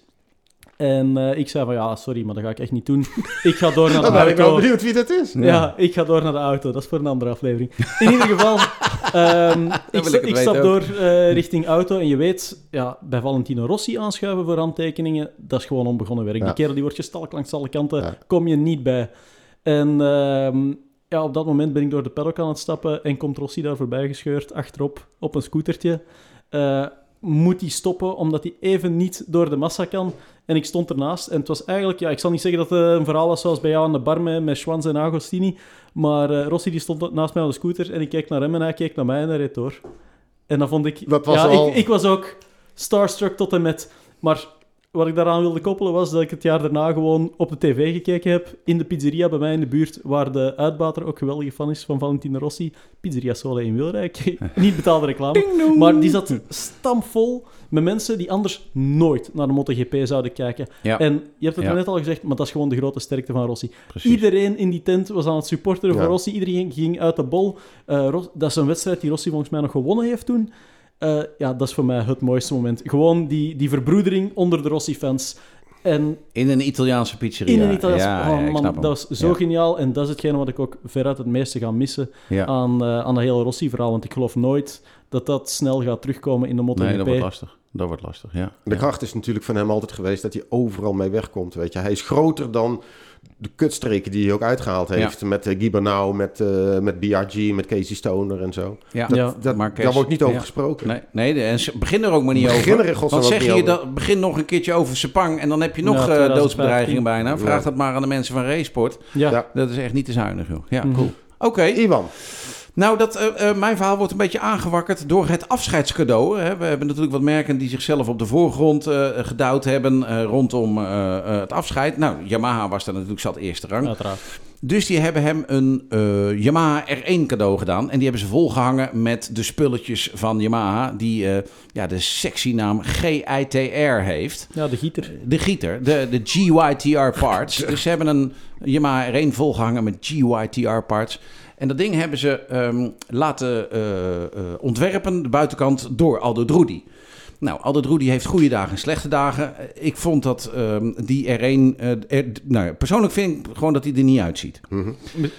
En eh, ik zei van, ja, sorry, maar dat ga ik echt niet doen. Ik ga door naar de Dan ben ik wel auto. benieuwd wie dat is. Ja. ik ga door naar de auto. Dat is voor een andere aflevering. In ieder geval, ehm, ik, stap ook. door eh, richting auto. En je weet, ja, bij Valentino Rossi aanschuiven voor handtekeningen, dat is gewoon onbegonnen werk. Ja. Die kerel die wordt gestalkt langs alle kanten, Ja. kom je niet bij. En ehm, ja, op dat moment ben ik door de paddock aan het stappen en komt Rossi daar voorbij gescheurd, achterop, op een scootertje. Eh, moet hij stoppen, omdat hij even niet door de massa kan. En ik stond ernaast. En het was eigenlijk... Ja, ik zal niet zeggen dat het een verhaal was zoals bij jou aan de bar met, met Schwanz en Agostini. Maar eh, Rossi die stond naast mij op de scooter. En ik keek naar hem en hij keek naar mij en hij reed door. En dan vond ik... Dat was ja, al- ik, ik was ook... starstruck tot en met. Maar wat ik daaraan wilde koppelen was dat ik het jaar daarna gewoon op de tv gekeken heb. In de pizzeria bij mij in de buurt, waar de uitbater ook geweldige fan is van Valentino Rossi. Pizzeria Sole in Wilrijk. Niet betaalde reclame. Maar die zat stampvol met mensen die anders nooit naar de MotoGP zouden kijken. Ja, En je hebt het Ja. net al gezegd, maar dat is gewoon de grote sterkte van Rossi. precies. Iedereen in die tent was aan het supporteren Ja. voor Rossi. Iedereen ging uit de bol. Eh, dat is een wedstrijd die Rossi volgens mij nog gewonnen heeft toen. Eh, ja, dat is voor mij het mooiste moment. Gewoon die, die verbroedering onder de Rossi-fans. En In een Italiaanse pizzeria. in een Italiaans... Ja, oh, ja, ik man, dat was zo Ja. geniaal. En dat is hetgene wat ik ook veruit het meeste ga missen Ja. aan, eh, aan dat hele Rossi-verhaal. Want ik geloof nooit dat dat snel gaat terugkomen in de MotoGP. Nee, dat wordt lastig. Dat wordt lastig, ja. De kracht is natuurlijk van hem altijd geweest dat hij overal mee wegkomt. Weet je. Hij is groter dan de kutstreken die hij ook uitgehaald heeft. Met uh, Gibernau, met, eh met BRG, met Casey Stoner en zo. Ja, Dat, Ja. dat, Marquez. daar wordt niet over Ja. gesproken. Nee, nee de- en ze- begin er ook maar niet Begin over. er Want zeg je dat, begin nog een keertje over Sepang en dan heb je nog eh, 2015. doodsbedreigingen bijna. Vraag Ja. dat maar aan de mensen van Racesport. Ja. Ja. Dat is echt niet te zuinig, joh. Ja, Mhm. cool. Oké, Iwan, nou, dat, eh, eh, mijn verhaal wordt een beetje aangewakkerd door het afscheidscadeau. Hè. We hebben natuurlijk wat merken die zichzelf op de voorgrond eh, gedouwd hebben rondom het afscheid. Nou, Yamaha was daar natuurlijk zat eerste rang. Uiteraard. Dus die hebben hem een Yamaha R1 cadeau gedaan. En die hebben ze volgehangen met de spulletjes van Yamaha. Die ja, de sexy naam GITR heeft. Ja, de gieter. De gieter, de, de GYTR parts. dus ze hebben een Yamaha R1 volgehangen met GYTR parts. En dat ding hebben ze ehm, laten eh, eh, ontwerpen, de buitenkant, door Aldo Drudi. Nou, Aldo Drudi heeft goede dagen en slechte dagen. Eh, Ik vond dat ehm, die R1... eh, er- nou, ja, persoonlijk vind ik gewoon dat hij er niet uitziet. Mhm.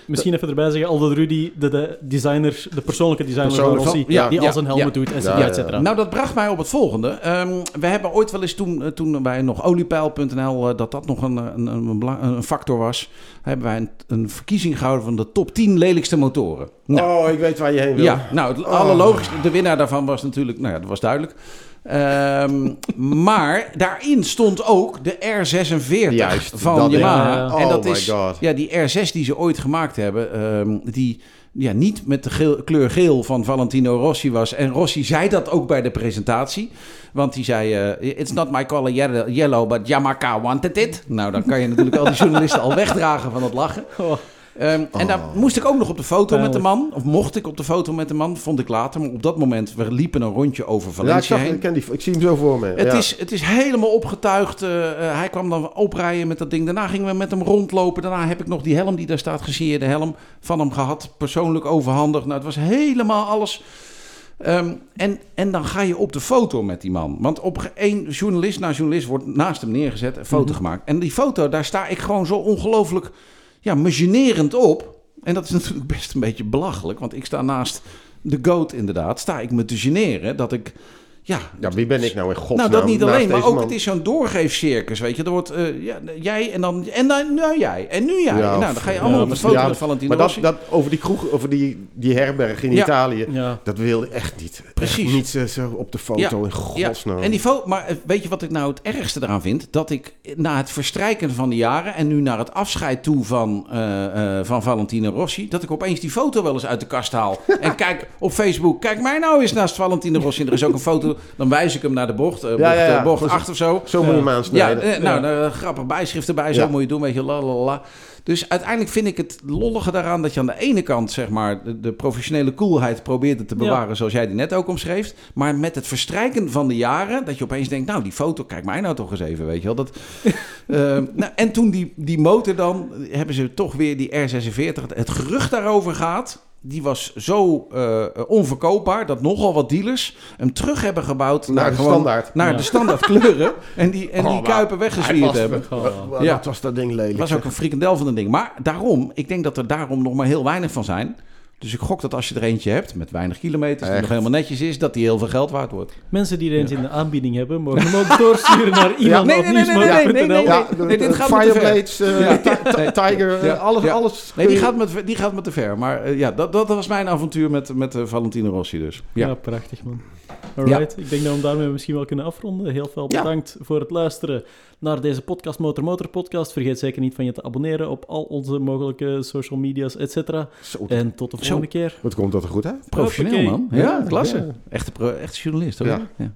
Misschien even erbij zeggen, Aldo Rudy, de, de designer, de persoonlijke designer Persoonlijk van Rossi, ja, die ja, al zijn helmen ja. doet, et cetera, ja. et cetera. Nou, dat bracht mij op het volgende. Ehm, we hebben ooit wel eens toen, eh, toen wij nog oliepeil.nl, dat dat nog een, een, een, belang- een factor was, hebben wij een, een verkiezing gehouden van de top 10 lelijkste motoren. Nou, Oh, ik weet waar je heen wil. ja, nou, het allerlogischste, de winnaar daarvan was natuurlijk, nou ja, dat was duidelijk. Ehm, maar daarin stond ook de R46 Juist, van. Yamaha. En Oh dat my is, God. ja, die R6 die ze ooit gemaakt hebben, ehm, die ja, niet met de geel- kleur geel van Valentino Rossi was. En Rossi zei dat ook bij de presentatie. Want die zei, eh, it's not my color yellow, yellow, but Yamaha wanted it. Nou, dan kan je natuurlijk al die journalisten al wegdragen van het lachen. Oh, Ehm, En daar Oh. moest ik ook nog op de foto met de man. Of mocht ik op de foto met de man, vond ik later. Maar op dat moment, we liepen een rondje over Ja, ik, Valencia zag, heen. ik, ken die, ik zie hem zo voor me. Het, ja. is, het is helemaal opgetuigd. eh, eh, hij kwam dan oprijden met dat ding. Daarna gingen we met hem rondlopen. Daarna heb ik nog die helm die daar staat, gesieerde helm, van hem gehad. Persoonlijk overhandigd. Nou, het was helemaal alles. Ehm, en, en dan ga je op de foto met die man. Want op één journalist na journalist wordt naast hem neergezet, een foto Mhm. gemaakt. En die foto, daar sta ik gewoon zo ongelooflijk ja, me generend op. En dat is natuurlijk best een beetje belachelijk. Want ik sta naast de goat inderdaad. Sta ik me te generen dat ik... Ja, Ja, wie ben ik nou in godsnaam? nou, dat niet alleen, maar ook man? het is zo'n doorgeefcircus, weet je. Er wordt eh, ja, jij en dan, en dan nou jij, en nu jij. Ja, nou, dan ga je ja, allemaal op de foto ja, met Valentino Maar dat, Rossi. dat over die kroeg, over die, die herberg in Ja. Italië, ja. dat wilde echt niet. Precies. Echt niet zo, zo op de foto, in godsnaam. En die fo- maar eh, weet je wat ik nou het ergste eraan vind? Dat ik na het verstrijken van de jaren en nu naar het afscheid toe van, eh, eh, van Valentino Rossi, dat ik opeens die foto wel eens uit de kast haal. en kijk op Facebook, kijk mij nou eens naast Valentino Rossi. En er is ook een foto, dan wijs ik hem naar de bocht, eh, bocht, Ja, ja, ja. eh, bocht Goed. 8 of zo. Zo moet je hem Ja, aansnijden. eh, nou, een grappig bijschrift erbij, zo Ja. moet je het doen, weet je, la la la. Dus uiteindelijk vind ik het lollige daaraan dat je aan de ene kant, zeg maar, de, de professionele coolheid probeerde te bewaren, zoals jij die net ook omschreef. Maar met het verstrijken van de jaren, dat je opeens denkt, nou, die foto, kijk mij nou toch eens even, weet je wel. Dat, eh, nou, en toen die, die motor dan, hebben ze toch weer die R46, het gerucht daarover gaat. Die was zo eh, onverkoopbaar dat nogal wat dealers hem terug hebben gebouwd Naar de gewoon- standaard. naar Ja. de standaard kleuren. En die, en die Oh, kuipen weggezwierd hebben. Oh. Ja. was dat ding lelijk. Het was ook een frikandel van een ding. Maar daarom, ik denk dat er daarom nog maar heel weinig van zijn. Dus ik gok dat als je er eentje hebt met weinig kilometers, die nog helemaal netjes is, dat die heel veel geld waard wordt. Mensen die er eens in de aanbieding hebben, mogen hem ook doorsturen naar iemand nee, nee, nee, nee, nee, nee, nee. Ja, de- nee, dit gaat. Fireblades, eh, Tiger, Ja. eh, alles, Ja. alles. Nee, die gaat me, die gaat me te ver. Maar eh, ja, dat, dat was mijn avontuur met, met eh, Valentino Rossi dus. Ja. Ja. prachtig man. Alright, ik denk dat we daarmee misschien wel kunnen afronden. Heel veel Ja. bedankt voor het luisteren naar deze podcast Motor Motor Podcast. Vergeet zeker niet van je te abonneren op al onze mogelijke social media's, et cetera. En tot de volgende keer. Wat komt dat er goed uit? Professioneel man. Ja, Ja, klasse. ja. Echte, pro- echte journalist hoor. Ja. Ja.